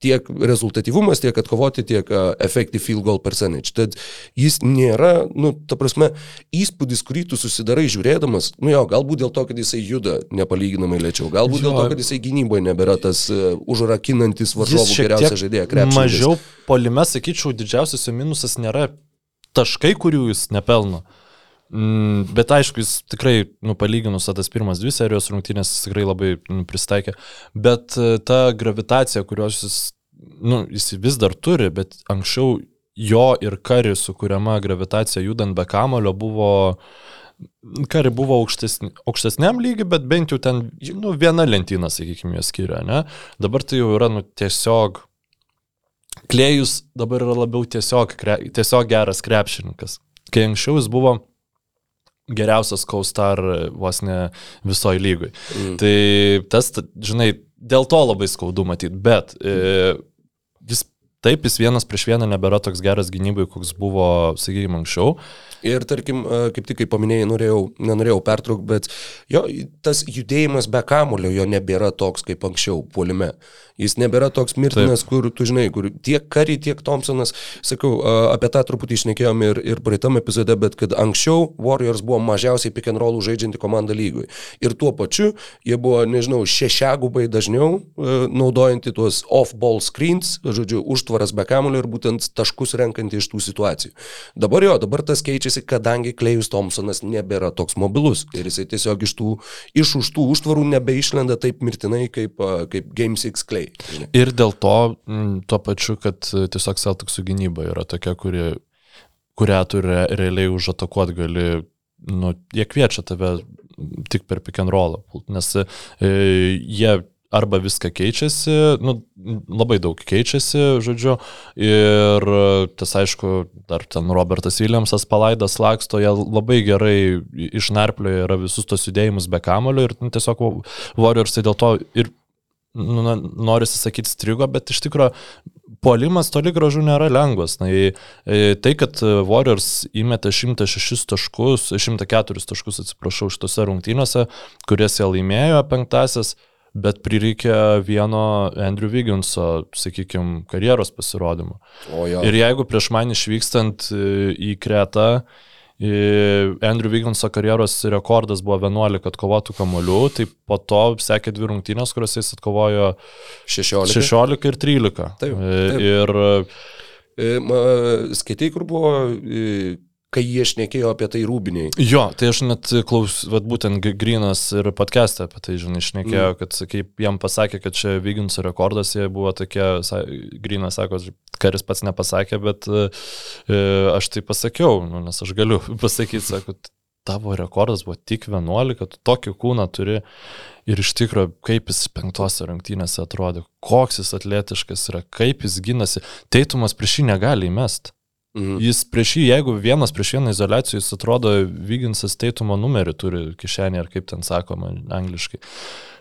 tiek rezultatyvumas, tiek atkovoti, tiek effective field goal percentage. Tad jis nėra, nu, ta prasme, įspūdis, kurį tu susidarai žiūrėdamas, nu jo, galbūt dėl to, kad jisai juda nepalyginamai lėčiau, galbūt Jo. dėl to, kad jisai gynyboje nebėra tas uh, užrakinantis varžovų tiek žaidėjas, krepšininkas. Mažiau polime, sakyčiau, didžiausias jo minusas nėra taškai, kurių jis nepelno. Mm, Bet aišku, jis tikrai, nu, palyginus tas pirmas dvi serijos rungtynės, jis tikrai labai nu, pristaikė. Bet e, ta gravitacija, kurios jis, nu, jis vis dar turi, bet anksčiau jo ir kari sukūriama gravitacija judant be kamulio buvo Kari buvo aukštesni, aukštesniam lygiui, bet bent jau ten nu, viena lentyna, sakykime, jie skiria, ne? Dabar tai jau yra nu, tiesiog Klėjus dabar yra labiau tiesiog, tiesiog geras krepšininkas. Kai anksčiau jis buvo geriausias kaustar vos ne visoji lygoj. Mm. Tai tas, ta- žinai, dėl to labai skaudu matyti, bet e, jis taip, jis vienas prieš vieną nebėra toks geras gynybai, koks buvo, sakykime, anksčiau. Ir tarkim, e, kaip tik kaip paminėjai, norėjau, nenorėjau pertraukti, bet jo, tas judėjimas be kamulio jo nebėra toks kaip anksčiau puolime. Jis nebėra toks mirtinas, Taip. kur, tu žinai, kur tiek Kari, tiek Thompsonas, sakau, e, apie tą truputį išnekėjom ir, ir praeitam epizode, bet kad anksčiau Warriors buvo mažiausiai pick and rollų žaidžianti komanda lygui. Ir tuo pačiu jie buvo, nežinau, šešiagubai dažniau e, naudojanti tuos off-ball screens, žodžiu, užtvaras be kamulio ir būtent taškus renkantį iš tų situacijų. Dabar jo, dabar tas keičiasi, kadangi Klejus Thompsonas nebėra toks mobilus ir jisai tiesiog iš, tų, iš už tų užtvarų nebeišlenda taip mirtinai kaip, kaip Game 6 Klej. Ir dėl to, m, tuo pačiu, kad tiesiog Celticsų gynyba yra tokia, kuri, kurią tu re, realiai užatakuot gali, nu, jie kviečia tave tik per pick and pult, nes e, jie arba viską keičiasi, nu, labai daug keičiasi, žodžiu, ir tas aišku, dar ten Robertas Williamsas palaidas laksto, jie labai gerai išnarplioja yra visus tos judėjimus be kamulio ir nu, tiesiog Warriorsai dėl to ir nu, norisi sakyti strigo, bet iš tikrųjų puolimas toli gražu nėra lengvas. Na, tai, kad Warriors įmetė 106 taškus, 104 taškus, atsiprašau, šitose rungtynėse, kurias jie laimėjo penktasias, bet prireikė vieno Andrew Vigginso, sakykime, karjeros pasirodymo. Ir jeigu prieš man išvykstant į Kretą, Andrew Vigginso karjeros rekordas buvo 11 atkovotų kamolių, tai po to sekė dvi rungtynės, kuriuose jis atkovojo 16, 16 ir 13. Taip, taip. Ir skaitai, kur buvo kai jie šnekėjo apie tai rūbiniai. Jo, tai aš net klaus, vad būtent Grinas ir podcast'e apie tai, žinai, šnekėjo, mm. kad kaip jam pasakė, kad čia Vyginso rekordas, jie buvo tokie, Grinas sako, karis pats nepasakė, bet e, aš tai pasakiau, nu, nes aš galiu pasakyti, sako, tavo rekordas buvo tik 11, tu tokį kūną turi ir iš tikrųjų, kaip jis penktose rungtynėse atrodė, koks jis atletiškas yra, kaip jis gynasi, teitumas prieš jį negali įmest. Mhm. Jis prieš jį, jeigu vienas prieš vieną izolacijų, jis atrodo, Vyginsas teitumo numerį turi kišenį, ar kaip ten sakoma angliškai.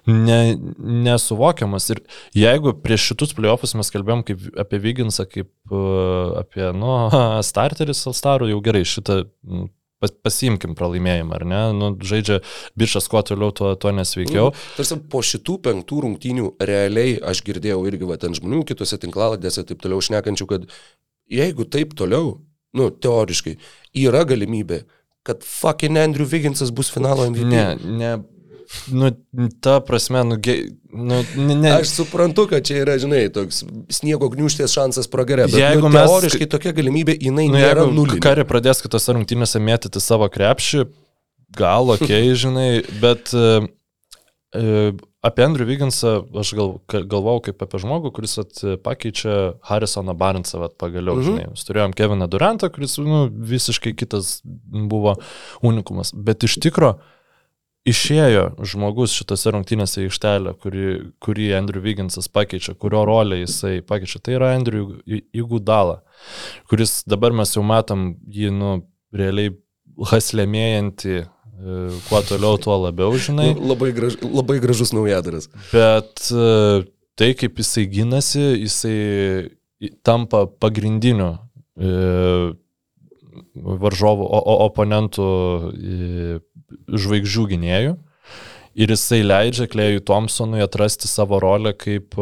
Ne, nesuvokiamas. Ir jeigu prieš šitus playoffus mes kalbėjom kaip, apie Vyginsą, kaip uh, apie, nu, starteris Alstarų, jau gerai, šitą pas, pasiimkim pralaimėjimą, ar ne? Nu, žaidžia bičias kuo toliau, tuo, tuo nesveikiau. Mm. Tarsi po šitų penktų rungtynių realiai aš girdėjau irgi va, ten žmonių kitose tinklaladėse taip toliau šnekančių, kad jeigu taip toliau, nu, teoriškai, yra galimybė, kad fucking Andrew Vigginsas bus finalo MVP. Ne, ne. Nu, ta prasme, nu, ge, nu ne, ne. Aš suprantu, kad čia yra, žinai, toks sniego gniuštės šansas pragarė, bet jeigu nu, mes, teoriškai tokia galimybė, jinai nu, nėra nulinė. Kari pradės kitose rungtynėse mėtyti savo krepšį, gal, okei, okay, žinai, bet uh, uh, Apie Andrew Vigginsą aš gal, galvau kaip apie žmogų, kuris at, pakeičia Harrisoną Barnsą vat, pagaliau. Mhm. Žinai, turėjom Keviną Durantą, kuris nu, visiškai kitas buvo unikumas. Bet iš tikro išėjo žmogus šitose rungtynėse į ištelę, kurį, kurį Andrew Vigginsas pakeičia, kurio rolę jisai pakeičia. Tai yra Andrew Igudala, kuris dabar mes jau matom jį nu, realiai haslėmėjantį kuo toliau, tuo labiau, žinai. Nu, labai, graž, labai gražus naujadaras. Bet e, tai, kaip jisai gynasi, jisai tampa pagrindiniu e, varžovų, oponentų žvaigždžių gynėjų. Ir jisai leidžia Klejui Thompsonui atrasti savo rolę kaip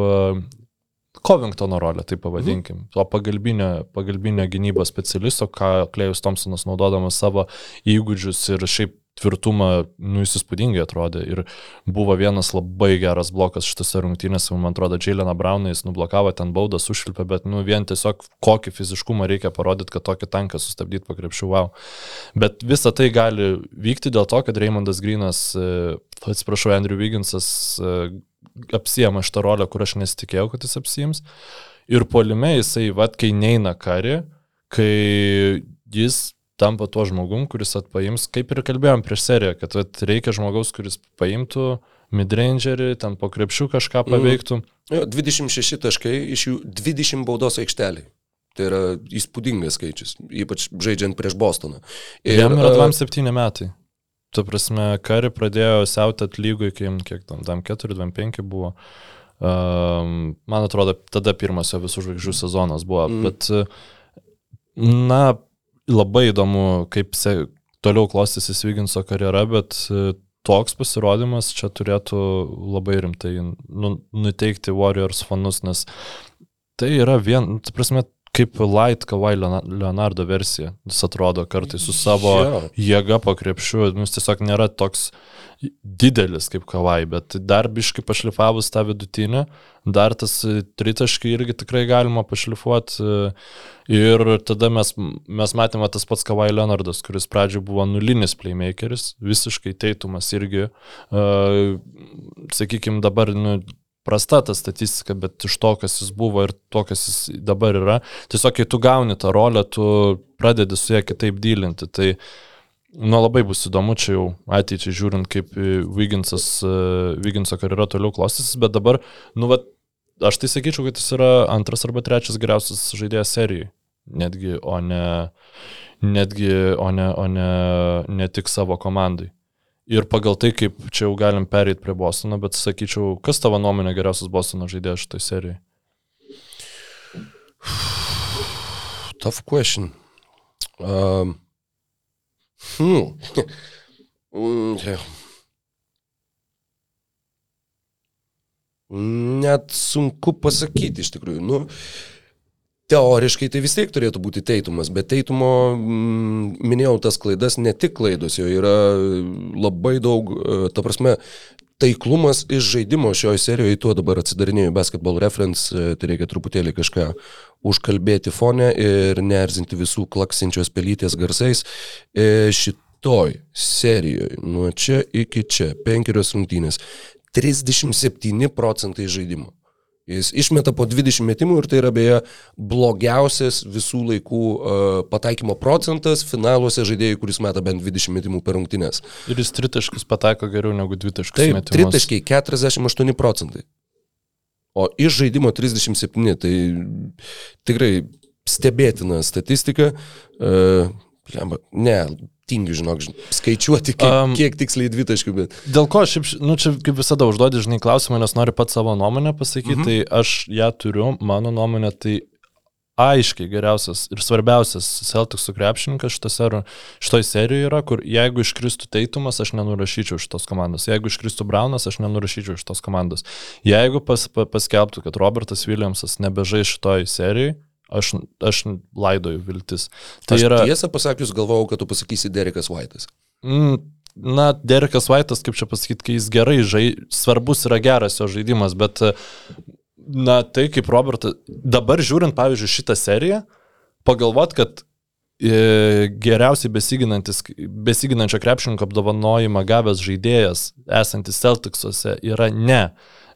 Covingtono rolę, tai pavadinkim. Mhm. To pagalbinio, pagalbinio gynybos specialisto, ką Klejus Thompsonas naudodamas savo įgūdžius ir šiaip tvirtumą, nu, jis įspūdingai atrodė. Ir buvo vienas labai geras blokas šitose rungtynėse, man atrodo, Džiailena Brauną jis nublokavo ten baudą, sušilpė, bet, nu, vien tiesiog kokį fiziškumą reikia parodyti, kad tokį tanką sustabdyti pakrepšiu, wow. Bet visa tai gali vykti dėl to, kad Raymondas Grinas, e, atsiprašau, Andrew Vigginsas e, apsijama šitą rolę, kur aš nesitikėjau, kad jis apsijims. Ir polime jisai, vad, kai neina kari, kai jis tampa tuo žmogum, kuris atpaims, kaip ir kalbėjom prieš seriją, kad at, reikia žmogaus, kuris paimtų midrangerį, ten po krepšių kažką mhm. paveiktų. Mm. 26 taškai, iš jų 20 baudos aikšteliai. Tai yra įspūdingas skaičius, ypač žaidžiant prieš Bostoną. Ir jam yra 27 metai. Tu prasme, Kari pradėjo siautėt lygui, kai jam kiek tam, tam 4-5 buvo. Um, man atrodo, tada pirmas jo visų žvaigždžių sezonas buvo. Mm. Bet, na, labai įdomu, kaip se, toliau klostysis Viginso karjera, bet e, toks pasirodymas čia turėtų labai rimtai nu, nuteikti Warriors fanus, nes tai yra vien, tu prasme, kaip Light Kawhi Leonardo versija. Jis atrodo kartais su savo jėga po krepšiu, nu, jis tiesiog nėra toks didelis kaip Kawhi, bet dar biškai pašlifavus tą vidutinę, dar tas tritaškai irgi tikrai galima pašlifuoti. Ir tada mes, mes matėme tas pats Kawhi Leonardas, kuris pradžioje buvo nulinis playmakeris, visiškai teitumas irgi, uh, sakykime, dabar nu, prasta ta statistika, bet iš to, kas jis buvo ir to, kas jis dabar yra, tiesiog kai tu gauni tą rolę, tu pradedi su ją kitaip dylinti. Tai nu, labai bus įdomu čia jau ateičiai žiūrint, kaip Vyginsas, Vyginso karjera toliau klostysis, bet dabar, nu, va, aš tai sakyčiau, kad jis yra antras arba trečias geriausias žaidėjas serijai. Netgi, o ne, netgi, o ne, o ne, ne tik savo komandai. Ir pagal tai, kaip čia jau galim pereiti prie Bostono, bet sakyčiau, kas tavo nuomonė geriausias Bostono žaidėjas šitoj serijai? Tough question. Um, hmm. Net sunku pasakyti iš tikrųjų. Nu, Teoriškai tai vis tiek turėtų būti teitumas, bet teitumo, mm, minėjau tas klaidas, ne tik klaidos, jo yra labai daug, e, ta prasme, taiklumas iš žaidimo šioje serijoje, tuo dabar atsidarinėjau basketball reference, e, tai reikia truputėlį kažką užkalbėti fone ir neerzinti visų klaksinčios pelytės garsais. E, šitoj serijoje, nuo čia iki čia, penkerios rungtynės, 37 procentai žaidimo. Jis išmeta po 20 metimų ir tai yra beje blogiausias visų laikų uh, pataikymo procentas finaluose žaidėjai, kuris meta bent 20 metimų per rungtynes. Ir jis tritaškus pataiko geriau negu dvitaškus. Taip, metimus. tritaškiai 48 procentai. O iš žaidimo 37, tai tikrai stebėtina statistika. Uh, ne, tingiu, žinok, skaičiuoti, kiek, um, kiek tiksliai dvi taškų. Bet... Dėl ko, šiaip, nu čia kaip visada užduodi, žinai, klausimą, nes noriu pat savo nuomonę pasakyti, -hmm. tai aš ją turiu, mano nuomonė, tai aiškiai geriausias ir svarbiausias Celticsų krepšininkas šitoje serijoje yra, kur jeigu iškristų Teitumas, aš nenurašyčiau šitos komandos, jeigu iškristų Braunas, aš nenurašyčiau šitos komandos. Jeigu pas, paskelbtų, kad Robertas Williamsas nebežai šitoje serijoje, Aš, aš laidoju viltis. Tai aš yra... Tiesą pasakius, galvojau, kad tu pasakysi Derekas Vaitas. Mm, na, Derekas Vaitas, kaip čia pasakyti, kai jis gerai žai, svarbus yra geras jo žaidimas, bet, na, tai kaip Robertas, dabar žiūrint, pavyzdžiui, šitą seriją, pagalvot, kad e, geriausiai besiginančio krepšininko apdovanojimą gavęs žaidėjas, esantis Celticsuose, yra ne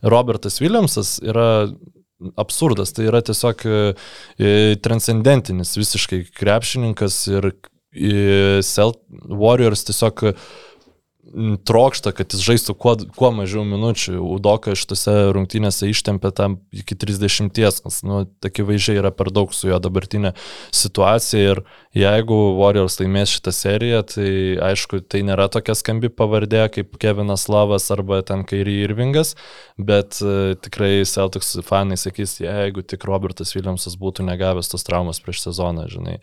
Robertas Williamsas, yra absurdas, tai yra tiesiog e, e, transcendentinis visiškai krepšininkas ir e, Celt Warriors tiesiog trokšta, kad jis žaistų kuo, kuo mažiau minučių. Udoka šitose rungtynėse ištempė tam iki 30, nes, nu, akivaizdžiai yra per daug su jo dabartinė situacija ir jeigu Warriors laimės šitą seriją, tai aišku, tai nėra tokia skambi pavardė kaip Kevinas Lavas arba ten Kairi Irvingas, bet uh, tikrai Celtics fanai sakys, jeigu tik Robertas Williamsas būtų negavęs tos traumas prieš sezoną, žinai.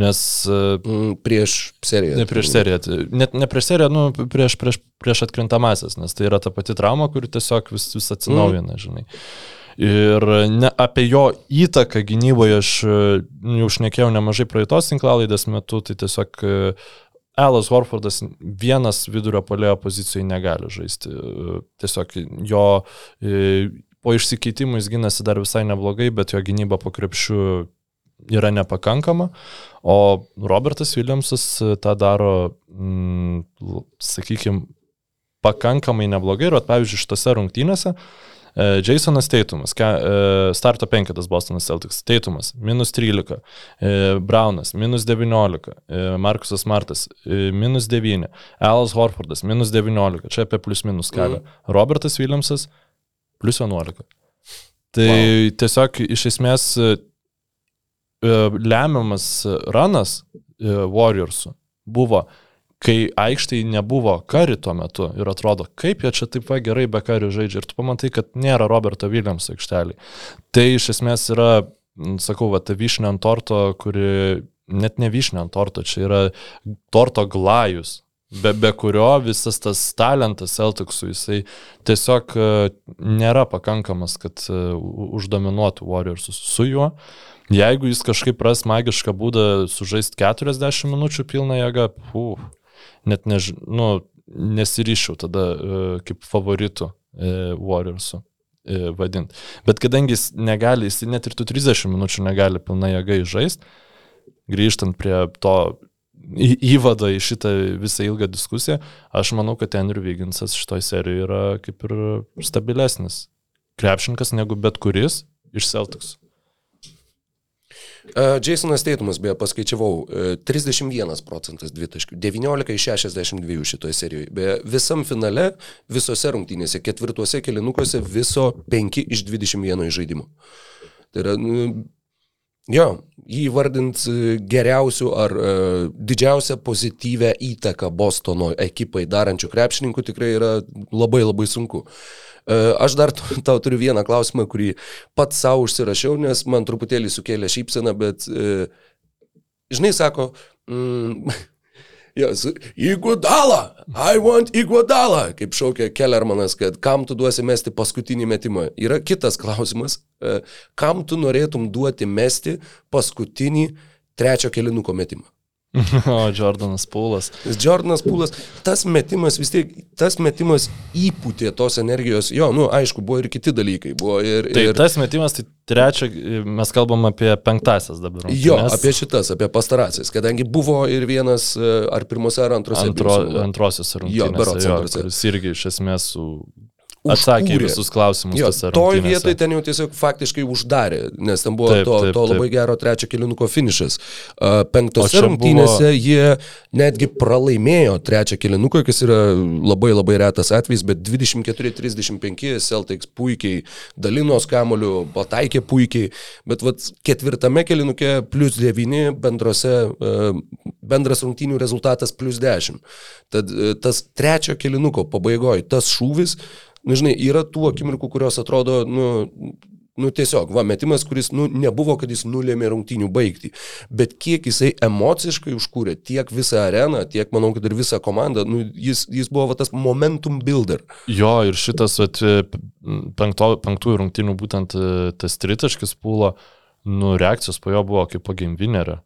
Nes... Uh, prieš seriją. Ne prieš seriją, net ne prieš seriją, nu, prieš prieš, prieš, prieš atkrintamasis, nes tai yra ta pati trauma, kuri tiesiog vis, vis atsinaujina, mm. žinai. Ir ne, apie jo įtaką gynyboje aš jau šnekėjau nemažai praeitos tinklalaidės metu, tai tiesiog Elas Horfordas vienas vidurio polėjo pozicijoje negali žaisti. Tiesiog jo po išsikeitimų jis gynasi dar visai neblogai, bet jo gynyba po krepšių yra nepakankama, o Robertas Williamsas e, tą daro, mm, sakykime, pakankamai neblogai ir, at, pavyzdžiui, šitose rungtynėse e, Jasonas Teitumas, e, starto penketas Bostonas Celtics, Teitumas, minus 13, Brownas, minus 19, Markusas Martas, minus 9, Alas Horfordas, minus 19, čia apie plus minus skalę, mm. Robertas Williamsas, plus 11. Tai wow. tiesiog iš esmės lemiamas ranas e, Warriorsų buvo kai aikštai nebuvo kari tuo metu ir atrodo, kaip jie čia taip va gerai be karių žaidžia ir tu pamatai, kad nėra Roberto Williams aikštelį. Tai iš esmės yra, sakau, va, ta vyšnė ant torto, kuri net ne vyšnė ant torto, čia yra torto glajus. Be, be kurio visas tas talentas Celticsų, jisai tiesiog e, nėra pakankamas, kad e, uždominuotų Warriors su juo. Jeigu jis kažkaip ras magišką būdą sužaisti 40 minučių pilną jėgą, puf, net než, nu, nesiryšiau tada e, kaip favoritų e, Warriorsų e, vadinti. Bet kadangi jis negali, jis net ir tų 30 minučių negali pilna jėga įžaisti, grįžtant prie to į- įvado į šitą visą ilgą diskusiją, aš manau, kad Andrew Vigginsas šitoj serijoje yra kaip ir stabilesnis krepšininkas negu bet kuris iš Celtics. Uh, Jasonas Teitumas, beje, paskaičiavau, uh, 31 procentas dvitaškių, 19 iš 62 šitoje serijoje. Beje, visam finale, visose rungtynėse, ketvirtuose kelinukuose viso 5 iš 21 žaidimų. Tai yra, nu, jo, jį vardint geriausių ar uh, didžiausią pozityvę įtaką Bostono ekipai darančių krepšininkų tikrai yra labai labai sunku. Uh, Aš dar tau turiu vieną klausimą, kurį pats savo užsirašiau, nes man truputėlį sukėlė šypseną, bet, uh, žinai, sako, mm, Yes, Iguodala, I want Iguodala, kaip šaukia Kellermanas, kad kam tu duosi mesti paskutinį metimą. Yra kitas klausimas, e, kam tu norėtum duoti mesti paskutinį trečio kelinuko metimą. O Jordanas. Nes Jordanas Pūlas, tas metimas vis tiek, tas metimas įpūtė tos energijos, jo, nu, aišku, buvo ir kiti dalykai, buvo ir... Tai ir tas metimas, tai trečia, mes kalbam apie penktasias dabar. Jo, rungtynes. apie šitas, apie pastarąsias, kadangi buvo ir vienas, e, ar pirmose, ar antrose. Antro, antrosios rungtynės. Jo, antrose. kuris irgi iš esmės su... atsakė visus klausimus. Jo, toj vietoj ten jau tiesiog faktiškai uždarė, nes ten buvo Taip, to, taip, to taip. labai gero trečio kilinuko finišas. Uh, penktose rungtynėse jie netgi pralaimėjo trečią kilinuką, kas yra labai labai retas atvejis, bet 24-35 Celtics puikiai dalinos kamoliu, pataikė puikiai, bet vat, ketvirtame kilinuke plus 9 bendrose, uh, bendras rungtynių rezultatas plus 10. Tad uh, tas trečio kilinuko pabaigoje, tas šūvis, nu, žinai, yra tų akimirkų, kurios atrodo, nu, nu tiesiog, va, metimas, kuris, nu, nebuvo, kad jis nulėmė rungtynių baigti, bet kiek jisai emociškai užkūrė tiek visą areną, tiek, manau, kad ir visą komandą, nu, jis, jis buvo va, tas momentum builder. Jo, ir šitas vat, penkto, penktųjų rungtynių būtent e, tas tritaškis pūlo, nu, reakcijos po jo buvo kaip po gimvinerio.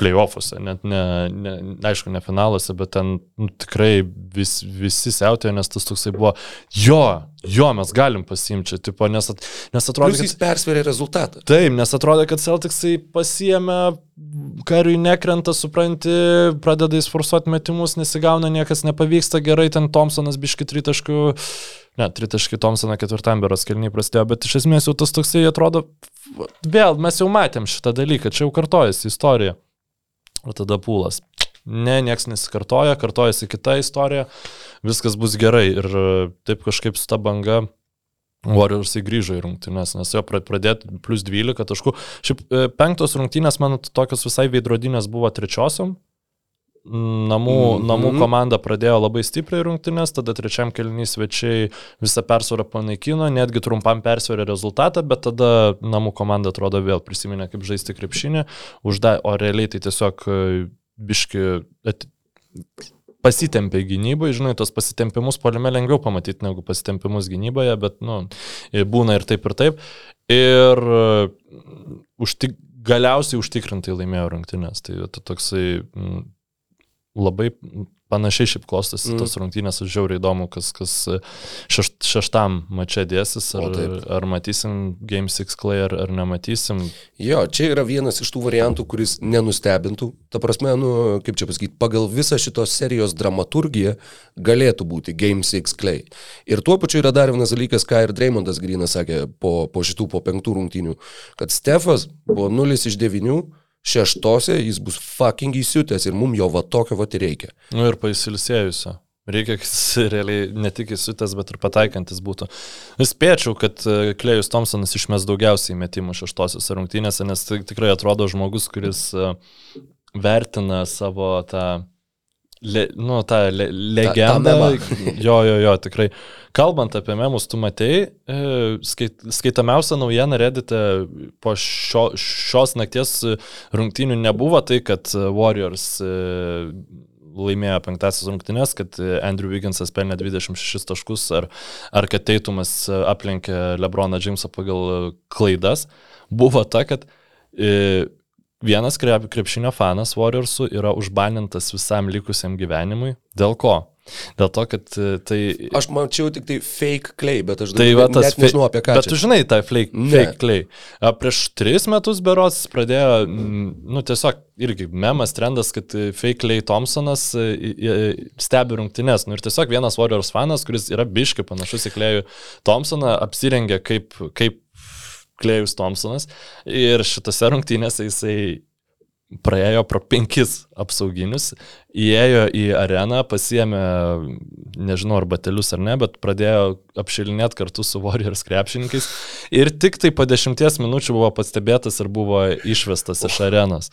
Playoffuose, net ne, ne, aišku, ne finaluose, bet ten nu, tikrai vis, visi siautėjo, nes tas toksai buvo, jo, jo, mes galim pasimti, tipo, nes, at, nes atrodo, kad... jis persverė rezultatą. Taip, nes atrodo, kad Celticsai pasiemė, kariui nekrenta, supranti, pradeda įsforsuoti metimus, nesigauna, niekas nepavyksta gerai, ten Thompsonas biški tritaškų, ne, tritaškį Thompsoną ketvirtam beros kelniai prasidėjo, bet iš esmės jau tas toksai atrodo, vėl mes jau matėm šitą dalyką, čia jau kartojasi istorija. O tada pūlas. Ne, nieks nesikartoja, kartojasi kita istorija, viskas bus gerai ir e, taip kažkaip su ta banga Warriorsai grįžo į rungtynės, nes jo pra- pradėti plus 12 taškų. Šiaip e, penktos rungtynės, man tokios visai veidrodinės buvo trečiosiom. Namų, mm. -hmm. namų komanda pradėjo labai stipriai rungtynės, tada trečiam kelnys svečiai visą persvarą panaikino, netgi trumpam persvarė rezultatą, bet tada namų komanda atrodo vėl prisiminė, kaip žaisti krepšinį, užda, o realiai tai tiesiog e, biški at, pasitempė gynybai, žinai, tos pasitempimus poliame lengviau pamatyti negu pasitempimus gynyboje, bet, nu, būna ir taip ir taip. Ir e, užtik, galiausiai užtikrintai laimėjo rungtynės. Tai to toksai mm, labai panašiai šiaip klostosi Mm. tos rungtynės, aš žiauriai įdomu, kas, kas šeš, šeštam mače dėsis, ar, ar matysim Game 6 Clay, ar, ar nematysim. Jo, čia yra vienas iš tų variantų, kuris nenustebintų. Ta prasme, nu, kaip čia pasakyti, pagal visą šitos serijos dramaturgiją galėtų būti Game 6 Clay. Ir tuo pačiu yra dar vienas dalykas, ką ir Dreymondas Grinas sakė po, po šitų, po penktų rungtynių, kad Stefas buvo 0 iš 9, šeštose jis bus fucking įsiutęs ir mums jo va tokio va ir reikia. Nu ir pailsėjusio. Reikia, kad realiai ne tik įsiutęs, bet ir pataikantis būtų. Spėčiau, kad e, Klejus Thompsonas išmes daugiausiai metimų šeštosiuose rungtynėse, nes tai tikrai atrodo žmogus, kuris e, vertina savo tą le, nu, tą le, legendą. memą. jo, jo, jo, tikrai. Kalbant apie memus, tu matei, e, skait, skaitamiausia naujiena redite po šio, šios nakties rungtynių nebuvo tai, kad Warriors e, laimėjo penktasias rungtynės, kad Andrew Wigginsas pelnė 26 taškus, ar, ar kad Teitumas aplenkė Lebroną Jamesą pagal klaidas, buvo ta, kad e, vienas krep, krepšinio fanas Warriorsų yra užbanintas visam likusiam gyvenimui. Dėl ko? Dėl to, kad e, tai... Aš mačiau tik tai fake clay, bet aš Tai va net tas nežinau apie ką. Bet čia. tu žinai tą fake, fake. A, Prieš tris metus berots pradėjo, mm, nu tiesiog irgi memas trendas, kad e, fake clay Thompsonas e, stebi rungtynes. Nu ir tiesiog vienas Warriors fanas, kuris yra biški panašus į Klejų Thompsoną, apsirengė kaip, kaip Klejus Thompsonas. Ir šitose rungtynėse jisai praėjo pro penkis apsauginius, įėjo į areną, pasiemė, nežinau ar batelius ar ne, bet pradėjo apšilinėti kartu su Warriors krepšininkais ir tik tai po dešimties minučių buvo pastebėtas ir buvo išvestas iš arenos.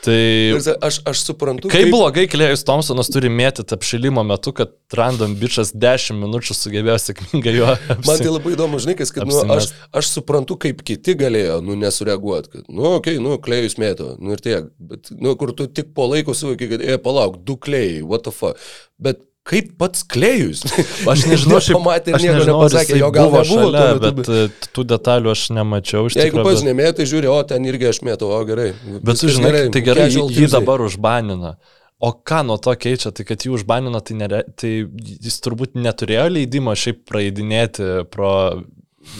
Tai Aš, aš suprantu, kaip blogai Klejus Thompsonas turi mėtyti apšilimo metu, kad random bičias 10 minučių sugebėjo sėkmingai jo Man tai apsi... labai įdomu, žinai, kad nu, aš, aš suprantu, kaip kiti galėjo, nu, nesureaguoti, kad, nu, okei, okay, nu, klėjus mėto, nu ir tiek, bet, nu, kur tu tik po laiko suvoki, kad, e, palauk, du klėjai, what the fuck, bet kaip pats klėjus? Aš nežinau, šiaip pamatė aš nieko nepasakė, jo gal buvo šalia, tuo bet e, tų detalių aš nemačiau iš Jeigu pats bet- nemėtai, žiūri, o ten irgi aš mėtau, o gerai. Bet tu žinai, gerai, tai gerai, jį, jį dabar užbanina. O ką nuo to keičia, tai kad jį užbanino, tai, nere, tai jis turbūt neturėjo leidimo šiaip praeidinėti pro,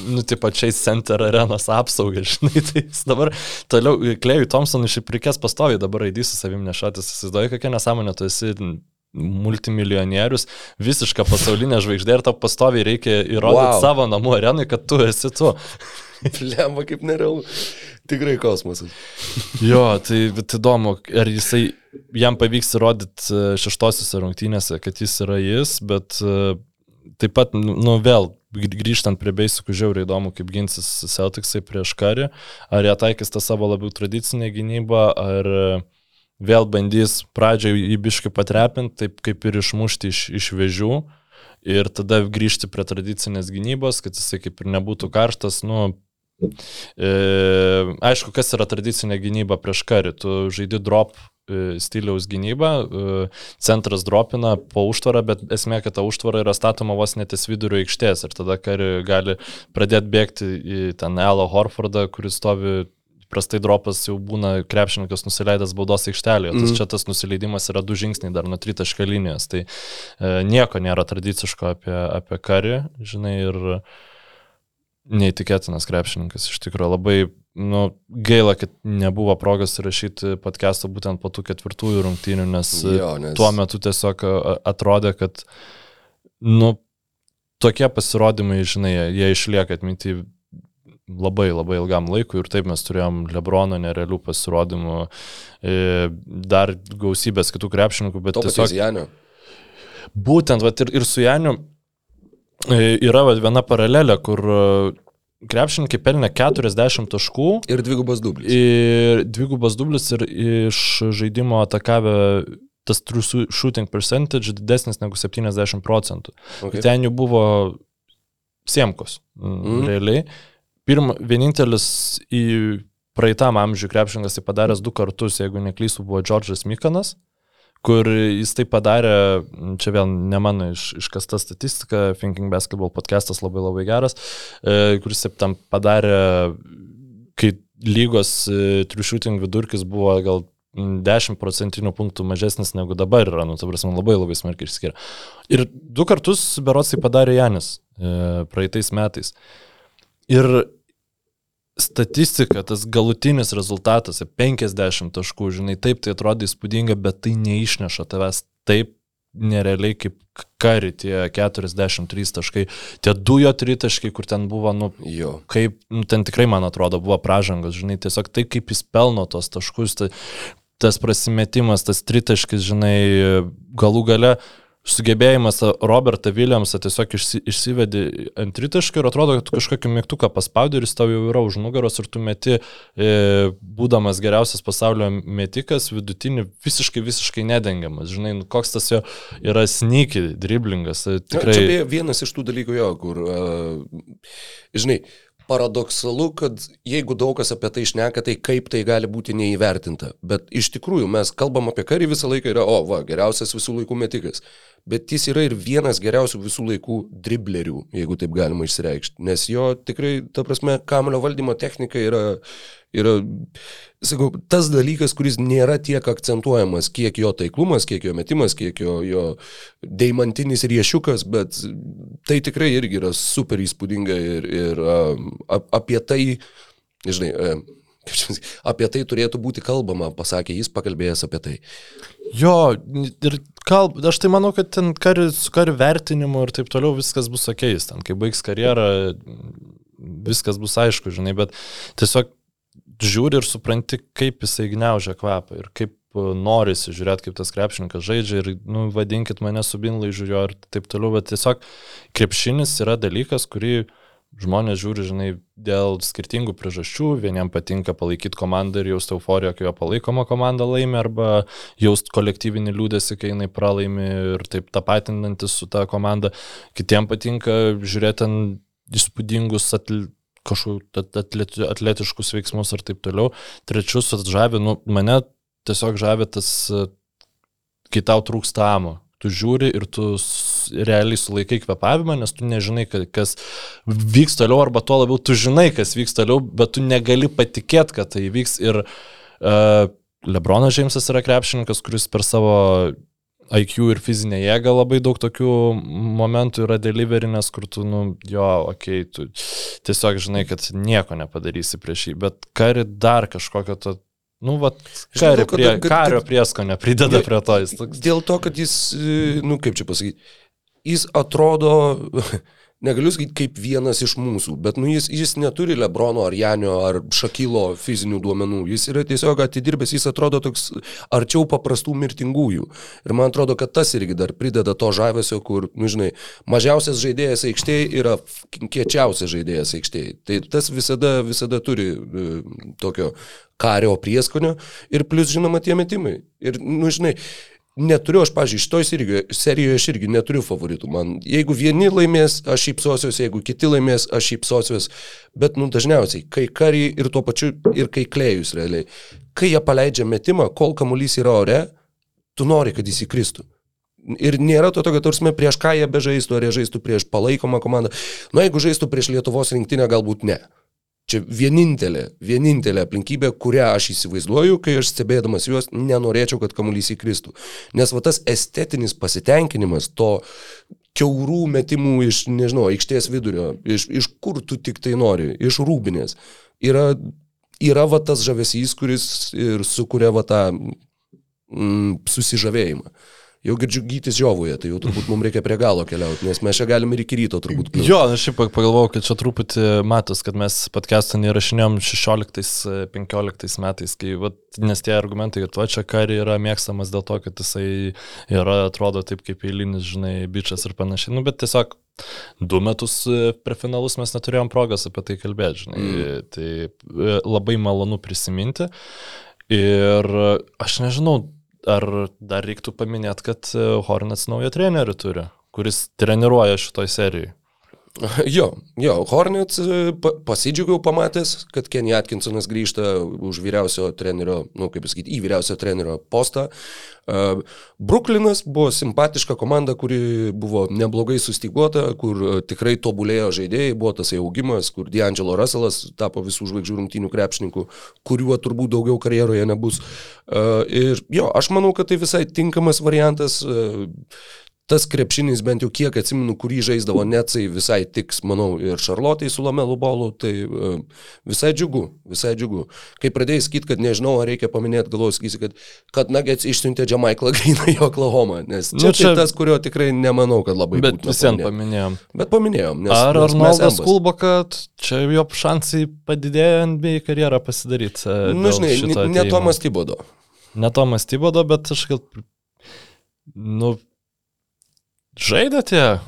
nu, tai pačiais Center arenos apsaugą, žinai, tai jis dabar toliau, Klejui Thompsonui šiaip reikės pastoviai dabar aidys su savim nešatis, įsivaizduoju, kokia nesąmonė, tu esi multimilionierius, visiška pasaulinė žvaigždė ir tau pastoviai reikia įrodyti Wow. savo namų arenai, kad tu esi tu. Lemba kaip nerealu. Tikrai kosmosas. Jo, tai įdomu, ar jisai, jam pavyks įrodyti e, šeštosiuose rungtynėse, kad jis yra jis, bet e, taip pat, nu nu, vėl, grįžtant prie beisikų, žiauriai įdomu, kaip ginsis Celticsai prieš karį, ar jie taikys tą savo labiau tradicinę gynybą, ar e, vėl bandys pradžioje į biškį patrepinti, taip kaip ir išmušti iš, iš vežių. Ir tada grįžti prie tradicinės gynybos, kad jisai kaip ir nebūtų karštas, nu, E, aišku, kas yra tradicinė gynyba prieš karį. Tu žaidi drop stiliaus gynybą, e, centras dropina po užtvarą, bet esmė, kad ta užtvara yra statoma vos netis vidurio aikštės ir tada kari gali pradėti bėgti į ten Elo Horfordą, kuris stovi. Prastai dropas jau būna krepšininkas nusileidęs baudos aikštelėje. Tas Mhm. čia tas nusileidimas yra du žingsniai dar nuo tritaškio linijos. Tai e, nieko nėra tradiciško apie, apie karį, žinai, ir neįtikėtinas krepšininkas. Iš tikrųjų labai nu, gaila, kad nebuvo progos įrašyti podcast'o būtent po tų ketvirtųjų rungtynių, nes, Jo, nes- tuo metu tiesiog atrodė, kad nu, tokie pasirodymai, žinai, jie- išlieka atminti labai labai ilgam laikui ir taip mes turėjom Lebrono nerealių pasirodymų, e, dar gausybės kitų krepšininkų, bet To tiesiog Janio. Būtent, vat, ir, ir su Janiu yra vat, viena paralelė, kur e, krepšininkai pelnė 40 taškų Ir dvigubas dublis. ir dvigubas dublis ir iš žaidimo atakavę tas true shooting percentage didesnis negu 70 procentų. Okay. Ten jų buvo siemkos, mm. Realiai. Pirma, vienintelis į praeitam amžiui krepšininkas tai padaręs du kartus, jeigu neklysiu, buvo Džordžas Mikanas, kur jis tai padarė, čia vėl ne mano iš, iškasta statistika, Thinking Basketball podcastas labai labai geras, e, kuris taip tam padarė, kai lygos e, true shooting vidurkis buvo gal mm, 10 procentinių punktų mažesnis negu dabar yra, nu, ta prasme, labai labai smarkiai išskiria. Ir du kartus berots tai padarė Janis e, praeitais metais. Ir statistika, tas galutinis rezultatas, 50 taškų, žinai, taip tai atrodo įspūdinga, bet tai neišneša tavęs taip nerealiai kaip kari tie 43 taškai, tie dujo tritaškai, kur ten buvo, nu, Jo. kaip, nu, ten tikrai, man atrodo, buvo pražangos, žinai, tiesiog tai, kaip jis pelno tos taškus, tai, tas prasimetimas, tas tritaškis, žinai, galų gale sugebėjimas Robertą Williamsą tiesiog išsi, išsivedi ant tritaškio ir atrodo, kad tu kažkokį mygtuką paspaudi ir jis tau jau yra už nugaros ir tu meti, e, būdamas geriausias pasaulio metikas, vidutinį visiškai, visiškai nedengiamas. Žinai, nu, koks tas jo yra sneaky driblingas. tai Tikrai. Tikrai. Čia vienas iš tų dalykų jo, kur, uh, žinai, paradoksalu, kad jeigu daug kas apie tai šneka, tai kaip tai gali būti neįvertinta. Bet iš tikrųjų mes kalbam apie karį visą laiką yra, o, va, geriausias visų laikų metikas. Bet jis yra ir vienas geriausių visų laikų driblerių, jeigu taip galima išsireikšti. Nes jo tikrai, ta prasme, kamulio valdymo technika yra, yra sakau, tas dalykas, kuris nėra tiek akcentuojamas, kiek jo taiklumas, kiek jo metimas, kiek jo, jo deimantinis riešiukas, bet tai tikrai irgi yra super įspūdinga ir, ir ap, apie tai, žinai, pasakyt, apie tai turėtų būti kalbama, pasakė jis, pakalbėjęs apie tai. Jo, ir kalb, aš tai manau, kad ten kari, su karių vertinimu ir taip toliau viskas bus okėjus, ten kai baigs karjerą, viskas bus aišku, žinai, bet tiesiog žiūri ir supranti, kaip jisai gniaužia kvapą ir kaip e, norisi žiūrėti, kaip tas krepšininkas žaidžia ir, nu, vadinkit mane subinlai žiūriu ir taip toliau, bet tiesiog krepšinis yra dalykas, kurį žmonės žiūri, žinai, dėl skirtingų priežasčių. Vieniem patinka palaikyti komandą ir jausti euforiją, kai jo palaikoma komanda laimi, arba jausti kolektyvinį liūdėsi, kai jinai pralaimi ir taip tapatinantis su ta komanda. Kitiem patinka žiūrėti ten įspūdingus atl kažkokius atleti atletiškus veiksmus ir taip toliau. Trečius atžavi, nu, mane tiesiog žavi tas, kai tau trūksta amo tu žiūri ir tu realiai sulaikai kvepavimą, nes tu nežinai, kas vyks toliau, arba tuo labiau tu žinai, kas vyks toliau, bet tu negali patikėti, kad tai vyks. Ir uh, Lebronas Džeimsas yra krepšininkas, kuris per savo IQ ir fizinę jėgą labai daug tokių momentų yra deliverinės, kur tu, nu, jo, okei, okay, tu tiesiog žinai, kad nieko nepadarysi prieš jį, bet kari dar kažkokio to Nu, va, kario, prie, kad, kad, kario prieskonio prideda dėl, prie to. Jis toks... Dėl to, kad jis, nu kaip čia pasakyti, jis atrodo, negaliu sakyti, kaip vienas iš mūsų, bet nu, jis, jis neturi Lebrono ar Janio ar Šakilo fizinių duomenų. Jis yra tiesiog atidirbęs, jis atrodo toks arčiau paprastų mirtingųjų. Ir man atrodo, kad tas irgi dar prideda to žavesio, kur, nu žinai, mažiausias žaidėjas aikštėje yra kiečiausias žaidėjas aikštėje. Tai tas visada, visada turi e, tokio kario prieskonio ir plus, žinoma, tie metimai. Ir, nu, žinai, neturiu, aš, pažiūrėjau, šitoj serijoje aš irgi neturiu favoritų. Man, jeigu vieni laimės, aš šypsosiuos, jeigu kiti laimės, aš šypsosiuos. Bet, nu, dažniausiai, kai kariai ir tuo pačiu, ir kai klėjus realiai. Kai jie paleidžia metimą, kol kamuolys yra ore, tu nori, kad jis įkristų. Ir nėra to tokio, tarsi, prieš ką jie bežaistų, ar jie žaistų prieš palaikomą komandą. Na, nu, jeigu žaistų prieš Lietuvos rinktinę, galbūt ne. Čia vienintelė, vienintelė aplinkybė, kurią aš įsivaizduoju, kai aš stebėdamas juos nenorėčiau, kad kamuolys įkristų. Nes va tas estetinis pasitenkinimas to keurų metimų iš, nežinau, aikštės vidurio, iš, iš kur tu tik tai nori, iš rūbinės, yra, yra va tas žavesys, kuris ir sukuria va tą mm, susižavėjimą. Jau girdžiu gytis žiovoje, tai jau turbūt mums reikia prie galo keliauti, nes mes čia galim ir iki ryto turbūt. Kliauti. Jo, aš šiaip pagalvojau, kad čia truputį matos, kad mes podcastą neįrašinėjom 16-15 metais, kai, va, nes tie argumentai, kad va čia kari yra mėgstamas dėl to, kad jisai yra, atrodo taip kaip eilinis, žinai, bičias ir panašiai. Nu, bet tiesiog du metus prie finalus mes neturėjom progos apie tai kalbėti, žinai. Mm. Tai e, labai malonu prisiminti. Ir aš nežinau, ar dar reiktų paminėti, kad e, Hornets naują trenerių turi, kuris treniruoja šitoj serijai. Jo, jo, Hornets e, pasidžiaugiau pamatęs, kad Kenny Atkinsonas grįžta už vyriausio trenerio, nu kaip sakyti, į vyriausio trenerio postą. Uh, Brooklynas buvo simpatiška komanda, kuri buvo neblogai sustiguota, kur tikrai tobulėjo žaidėjai, buvo tas augimas, kur D'Angelo Russellas tapo visų žvaigždžių rungtynių krepšininkų, kuriuo turbūt daugiau karjeroje nebus. Ir jo, aš manau, kad tai visai tinkamas variantas. Tas krepšinis, bent jau kiek atsimenu, kurį žaisdavo Netsai, visai tiks, manau, ir Šarlotai su Lamelu bolu, tai uh, visai džiugu, visai džiugu. Kai pradėjai sakyti, kad nežinau, ar reikia paminėti, galvoju, sakysi, kad, kad Nuggets išsiuntė Džamaiklą Greeną į Oklahoma, nes čia, nu, čia... Tai tas, kurio tikrai nemanau, kad labai Bet visiems paminėjom. Bet paminėjom. Nes, ar Arnoldas Kulba, kad čia jo šansai padidėjo NBA karjerą pasidaryti? Na, nu, žinai, ne, ne Tomas Tybodo. Ne Tomas Tybodo, bet aš gal... Nu, žaidė tie e,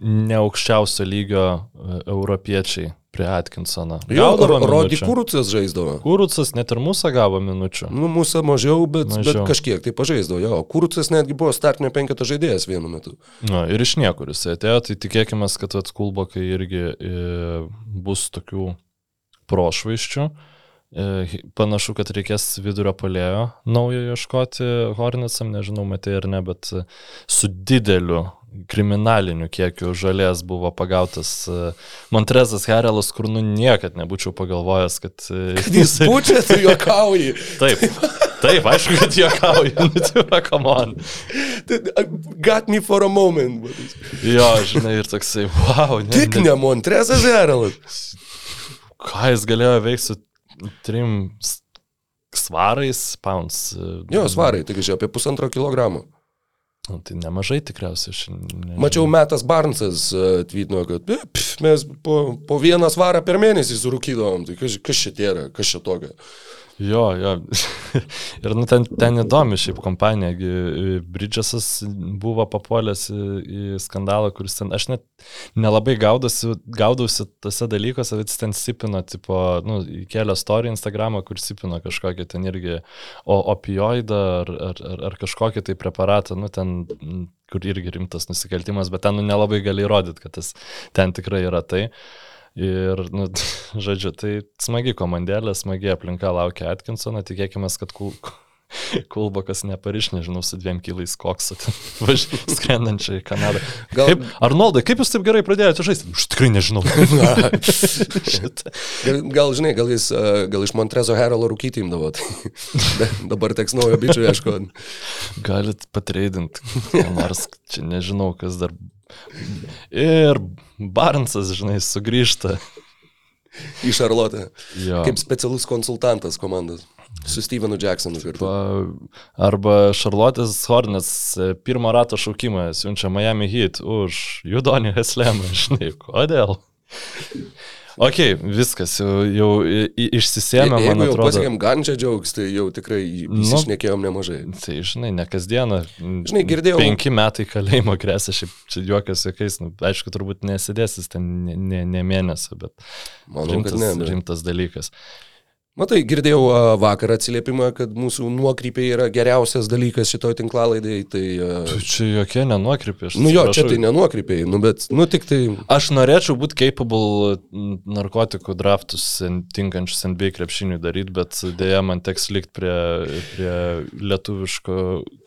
neaukščiausio lygio e, europiečiai prie Atkinsono. Jo, Rodi. Kurucas žaisdavo. Kurucas net ir mūsų gavo minučių. Nu, mūsų mažiau, bet, mažiau, bet kažkiek tai pažaisdavo. Jo, Kurucas netgi buvo startinio penketo žaidėjas vienu metu. Na, ir iš niekur jis atėjo, tai tikėkime, kad atskulbokai irgi e, bus tokių prošvaiščių. E, panašu, kad reikės vidurio polėjo naujo ieškoti Hornetsam, nežinau, matė ar ne, bet e, su dideliu kriminaliniu kiekiu žalės buvo pagautas e, Montrezas Harelas, kur nu niekad nebūčiau pagalvojęs, kad e, Jis pučia, tu juokauji. Taip, taip, aišku, kad juokauju, nu tai yra, come on. Got me for a moment. Jo, žinai, ir toksai, wow, ne, Tik ne Montrezas Herelas. ką jis galėjo veikti su trim svarais, pounds. e, Jo, svarai, taigi čia apie pusantro kilogramo. Nu, tai nemažai tikriausiai. Aš nežinau. Mačiau, Metas Barnsas e, tweetino, kad "E, pf, mes po, po vieną svarą per mėnesį surūkydavom. Tai kas, kas čia yra, kas čia tokio? Jo, jo. ir nu, ten, ten įdomi šiaip kompanija. e, Bridgesas buvo papuolęs į, į skandalą, kuris ten, aš net nelabai gaudausi, gaudausi tose dalykuose, bet jis ten sipino, tipo, nu, įkelė story Instagramą, kur sipino kažkokį ten irgi opioidą ar, ar, ar, ar kažkokį tai preparatą, nu, ten, kur irgi rimtas nusikaltimas, bet ten nu, nelabai gali įrodyti, kad tas ten tikrai yra tai. Ir, nu, žodžiu, tai smagi komandėlė, smagi aplinka laukia Atkinsoną, tikėkime, kad kul... Kulbokas nepariš, nežinau, su dviem kilais koksu, važiuoju skrendančiai į Kanadą. Gal- Kaip, Arnoldai, kaip jūs taip gerai pradėjote žaisti? Aš tikrai nežinau. Gal, gal žinai, gal, jis, e, gal iš Montrezo Heralo rūkyti imdavo. Tai dabar teks naujo bičio ieškoti. Galit patreidinti, nors čia nežinau, kas dar. Ir Barnsas, žinai, sugrįžta. Į Šarlotę. Jo. Kaip specialus konsultantas komandos. Su Stevenu Jacksonu kartu. Arba Šarlotės Hornets e, pirmo rato šaukimą siunčia Miami Heat už Judonį Heslemą, žinai, kodėl? Ok, viskas, jau, jau i- i- išsisėmė, Jeigu man jau atrodo. pasiekėm gančią džiaugs, tai jau tikrai Nu. išnekėjom nemažai. Tai, žinai, ne kasdieną. Žinai, girdėjau- Penki metai kalėjimo grėsia, šiaip čia juokas jokiais, nu, aišku, turbūt nesidėsis ten ne, ne, ne mėnesį, bet Manau, rimtas, ne. bet- rimtas dalykas. Matai, girdėjau vakar atsiliepimą, kad mūsų nuokrypiai yra geriausias dalykas šitoj tinklalaidai. Tai, a, Čia jokie nenukrypė. aš nu jo, čia tai nenuokrypiai, nu bet, nu tik tai... Aš norėčiau būti capable narkotikų draftus tinkančius NBA krepšiniui daryti, bet dėja man teks likti prie, prie lietuviško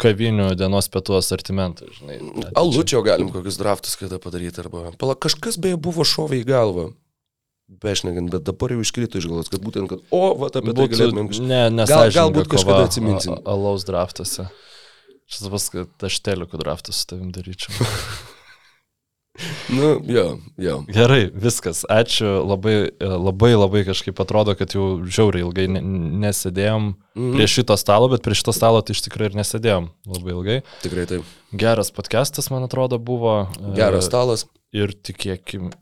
kavinių dienos pietų asortimento. Žinai, Alučio galim kokius draftus kada padaryti. Arba... Pala, kažkas beje buvo šovė į galvą. Bešnegant, bet dabar jau iškrito iš galvos, kad būtent, kad, o, va, apie tai galėtumėm kažkaip. Ne, Gal- nesąžininga galbūt kažkada atsiminsim. Alaus draftuose. Šis pas, kad aš telikų draftus su tavim daryčiau. Nu, jo, jo. Gerai, viskas. Ačiū. Labai, e, labai, labai kažkaip atrodo, kad jau žiauriai ilgai ne, nesėdėjom Mhm. prie šito stalo, bet prie šito stalo tai iš tikrųjų ir nesėdėjom labai ilgai. Tikrai taip. Geras podcastas, man atrodo, buvo. e, Geras stalas. Ir tikėkim, tik,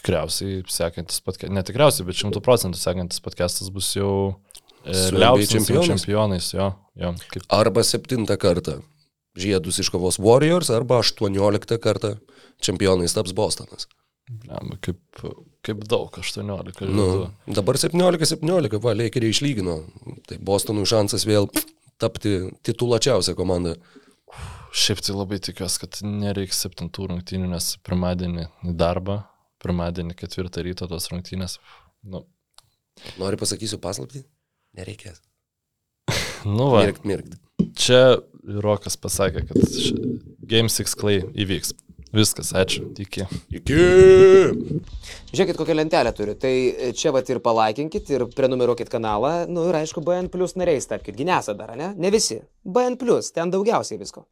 tikriausiai sekantis podcastas, ne tikriausiai, bet šimtų procentų sekantis podcastas bus jau e, liaupsins čempionais? čempionais. Jo, jo, kaip Arba septintą kartą žiedus iškovos Warriors, arba aštuonioliktą kartą čempionais taps Bostonas. blemba, kaip, kaip daug, 18. Nu, dabar 17-17, va, Lakeriai išlygino. Tai Bostonui šansas vėl tapti titulačiausią komandą. Šiaip tai labai tikiuosi, kad nereiks septintų rungtynių, nes pirmadienį į darbą, pirmadienį ketvirtą ryto tos rungtynės. Nu, Nori pasakysiu paslapti? Nereikės. nu va, Mirkt, mirkt. čia Rokas pasakė, kad Game 6 Clay įvyks. Viskas, ačiū, iki. Iki. Žiūrėkit, kokią lentelę turiu. Tai čia vat ir palaikinkit, ir prenumeruokit kanalą. Nu ir aišku, BN Plus nariais tapkite. Ginesa dar, ne? Ne visi. BN Plus, ten daugiausiai visko.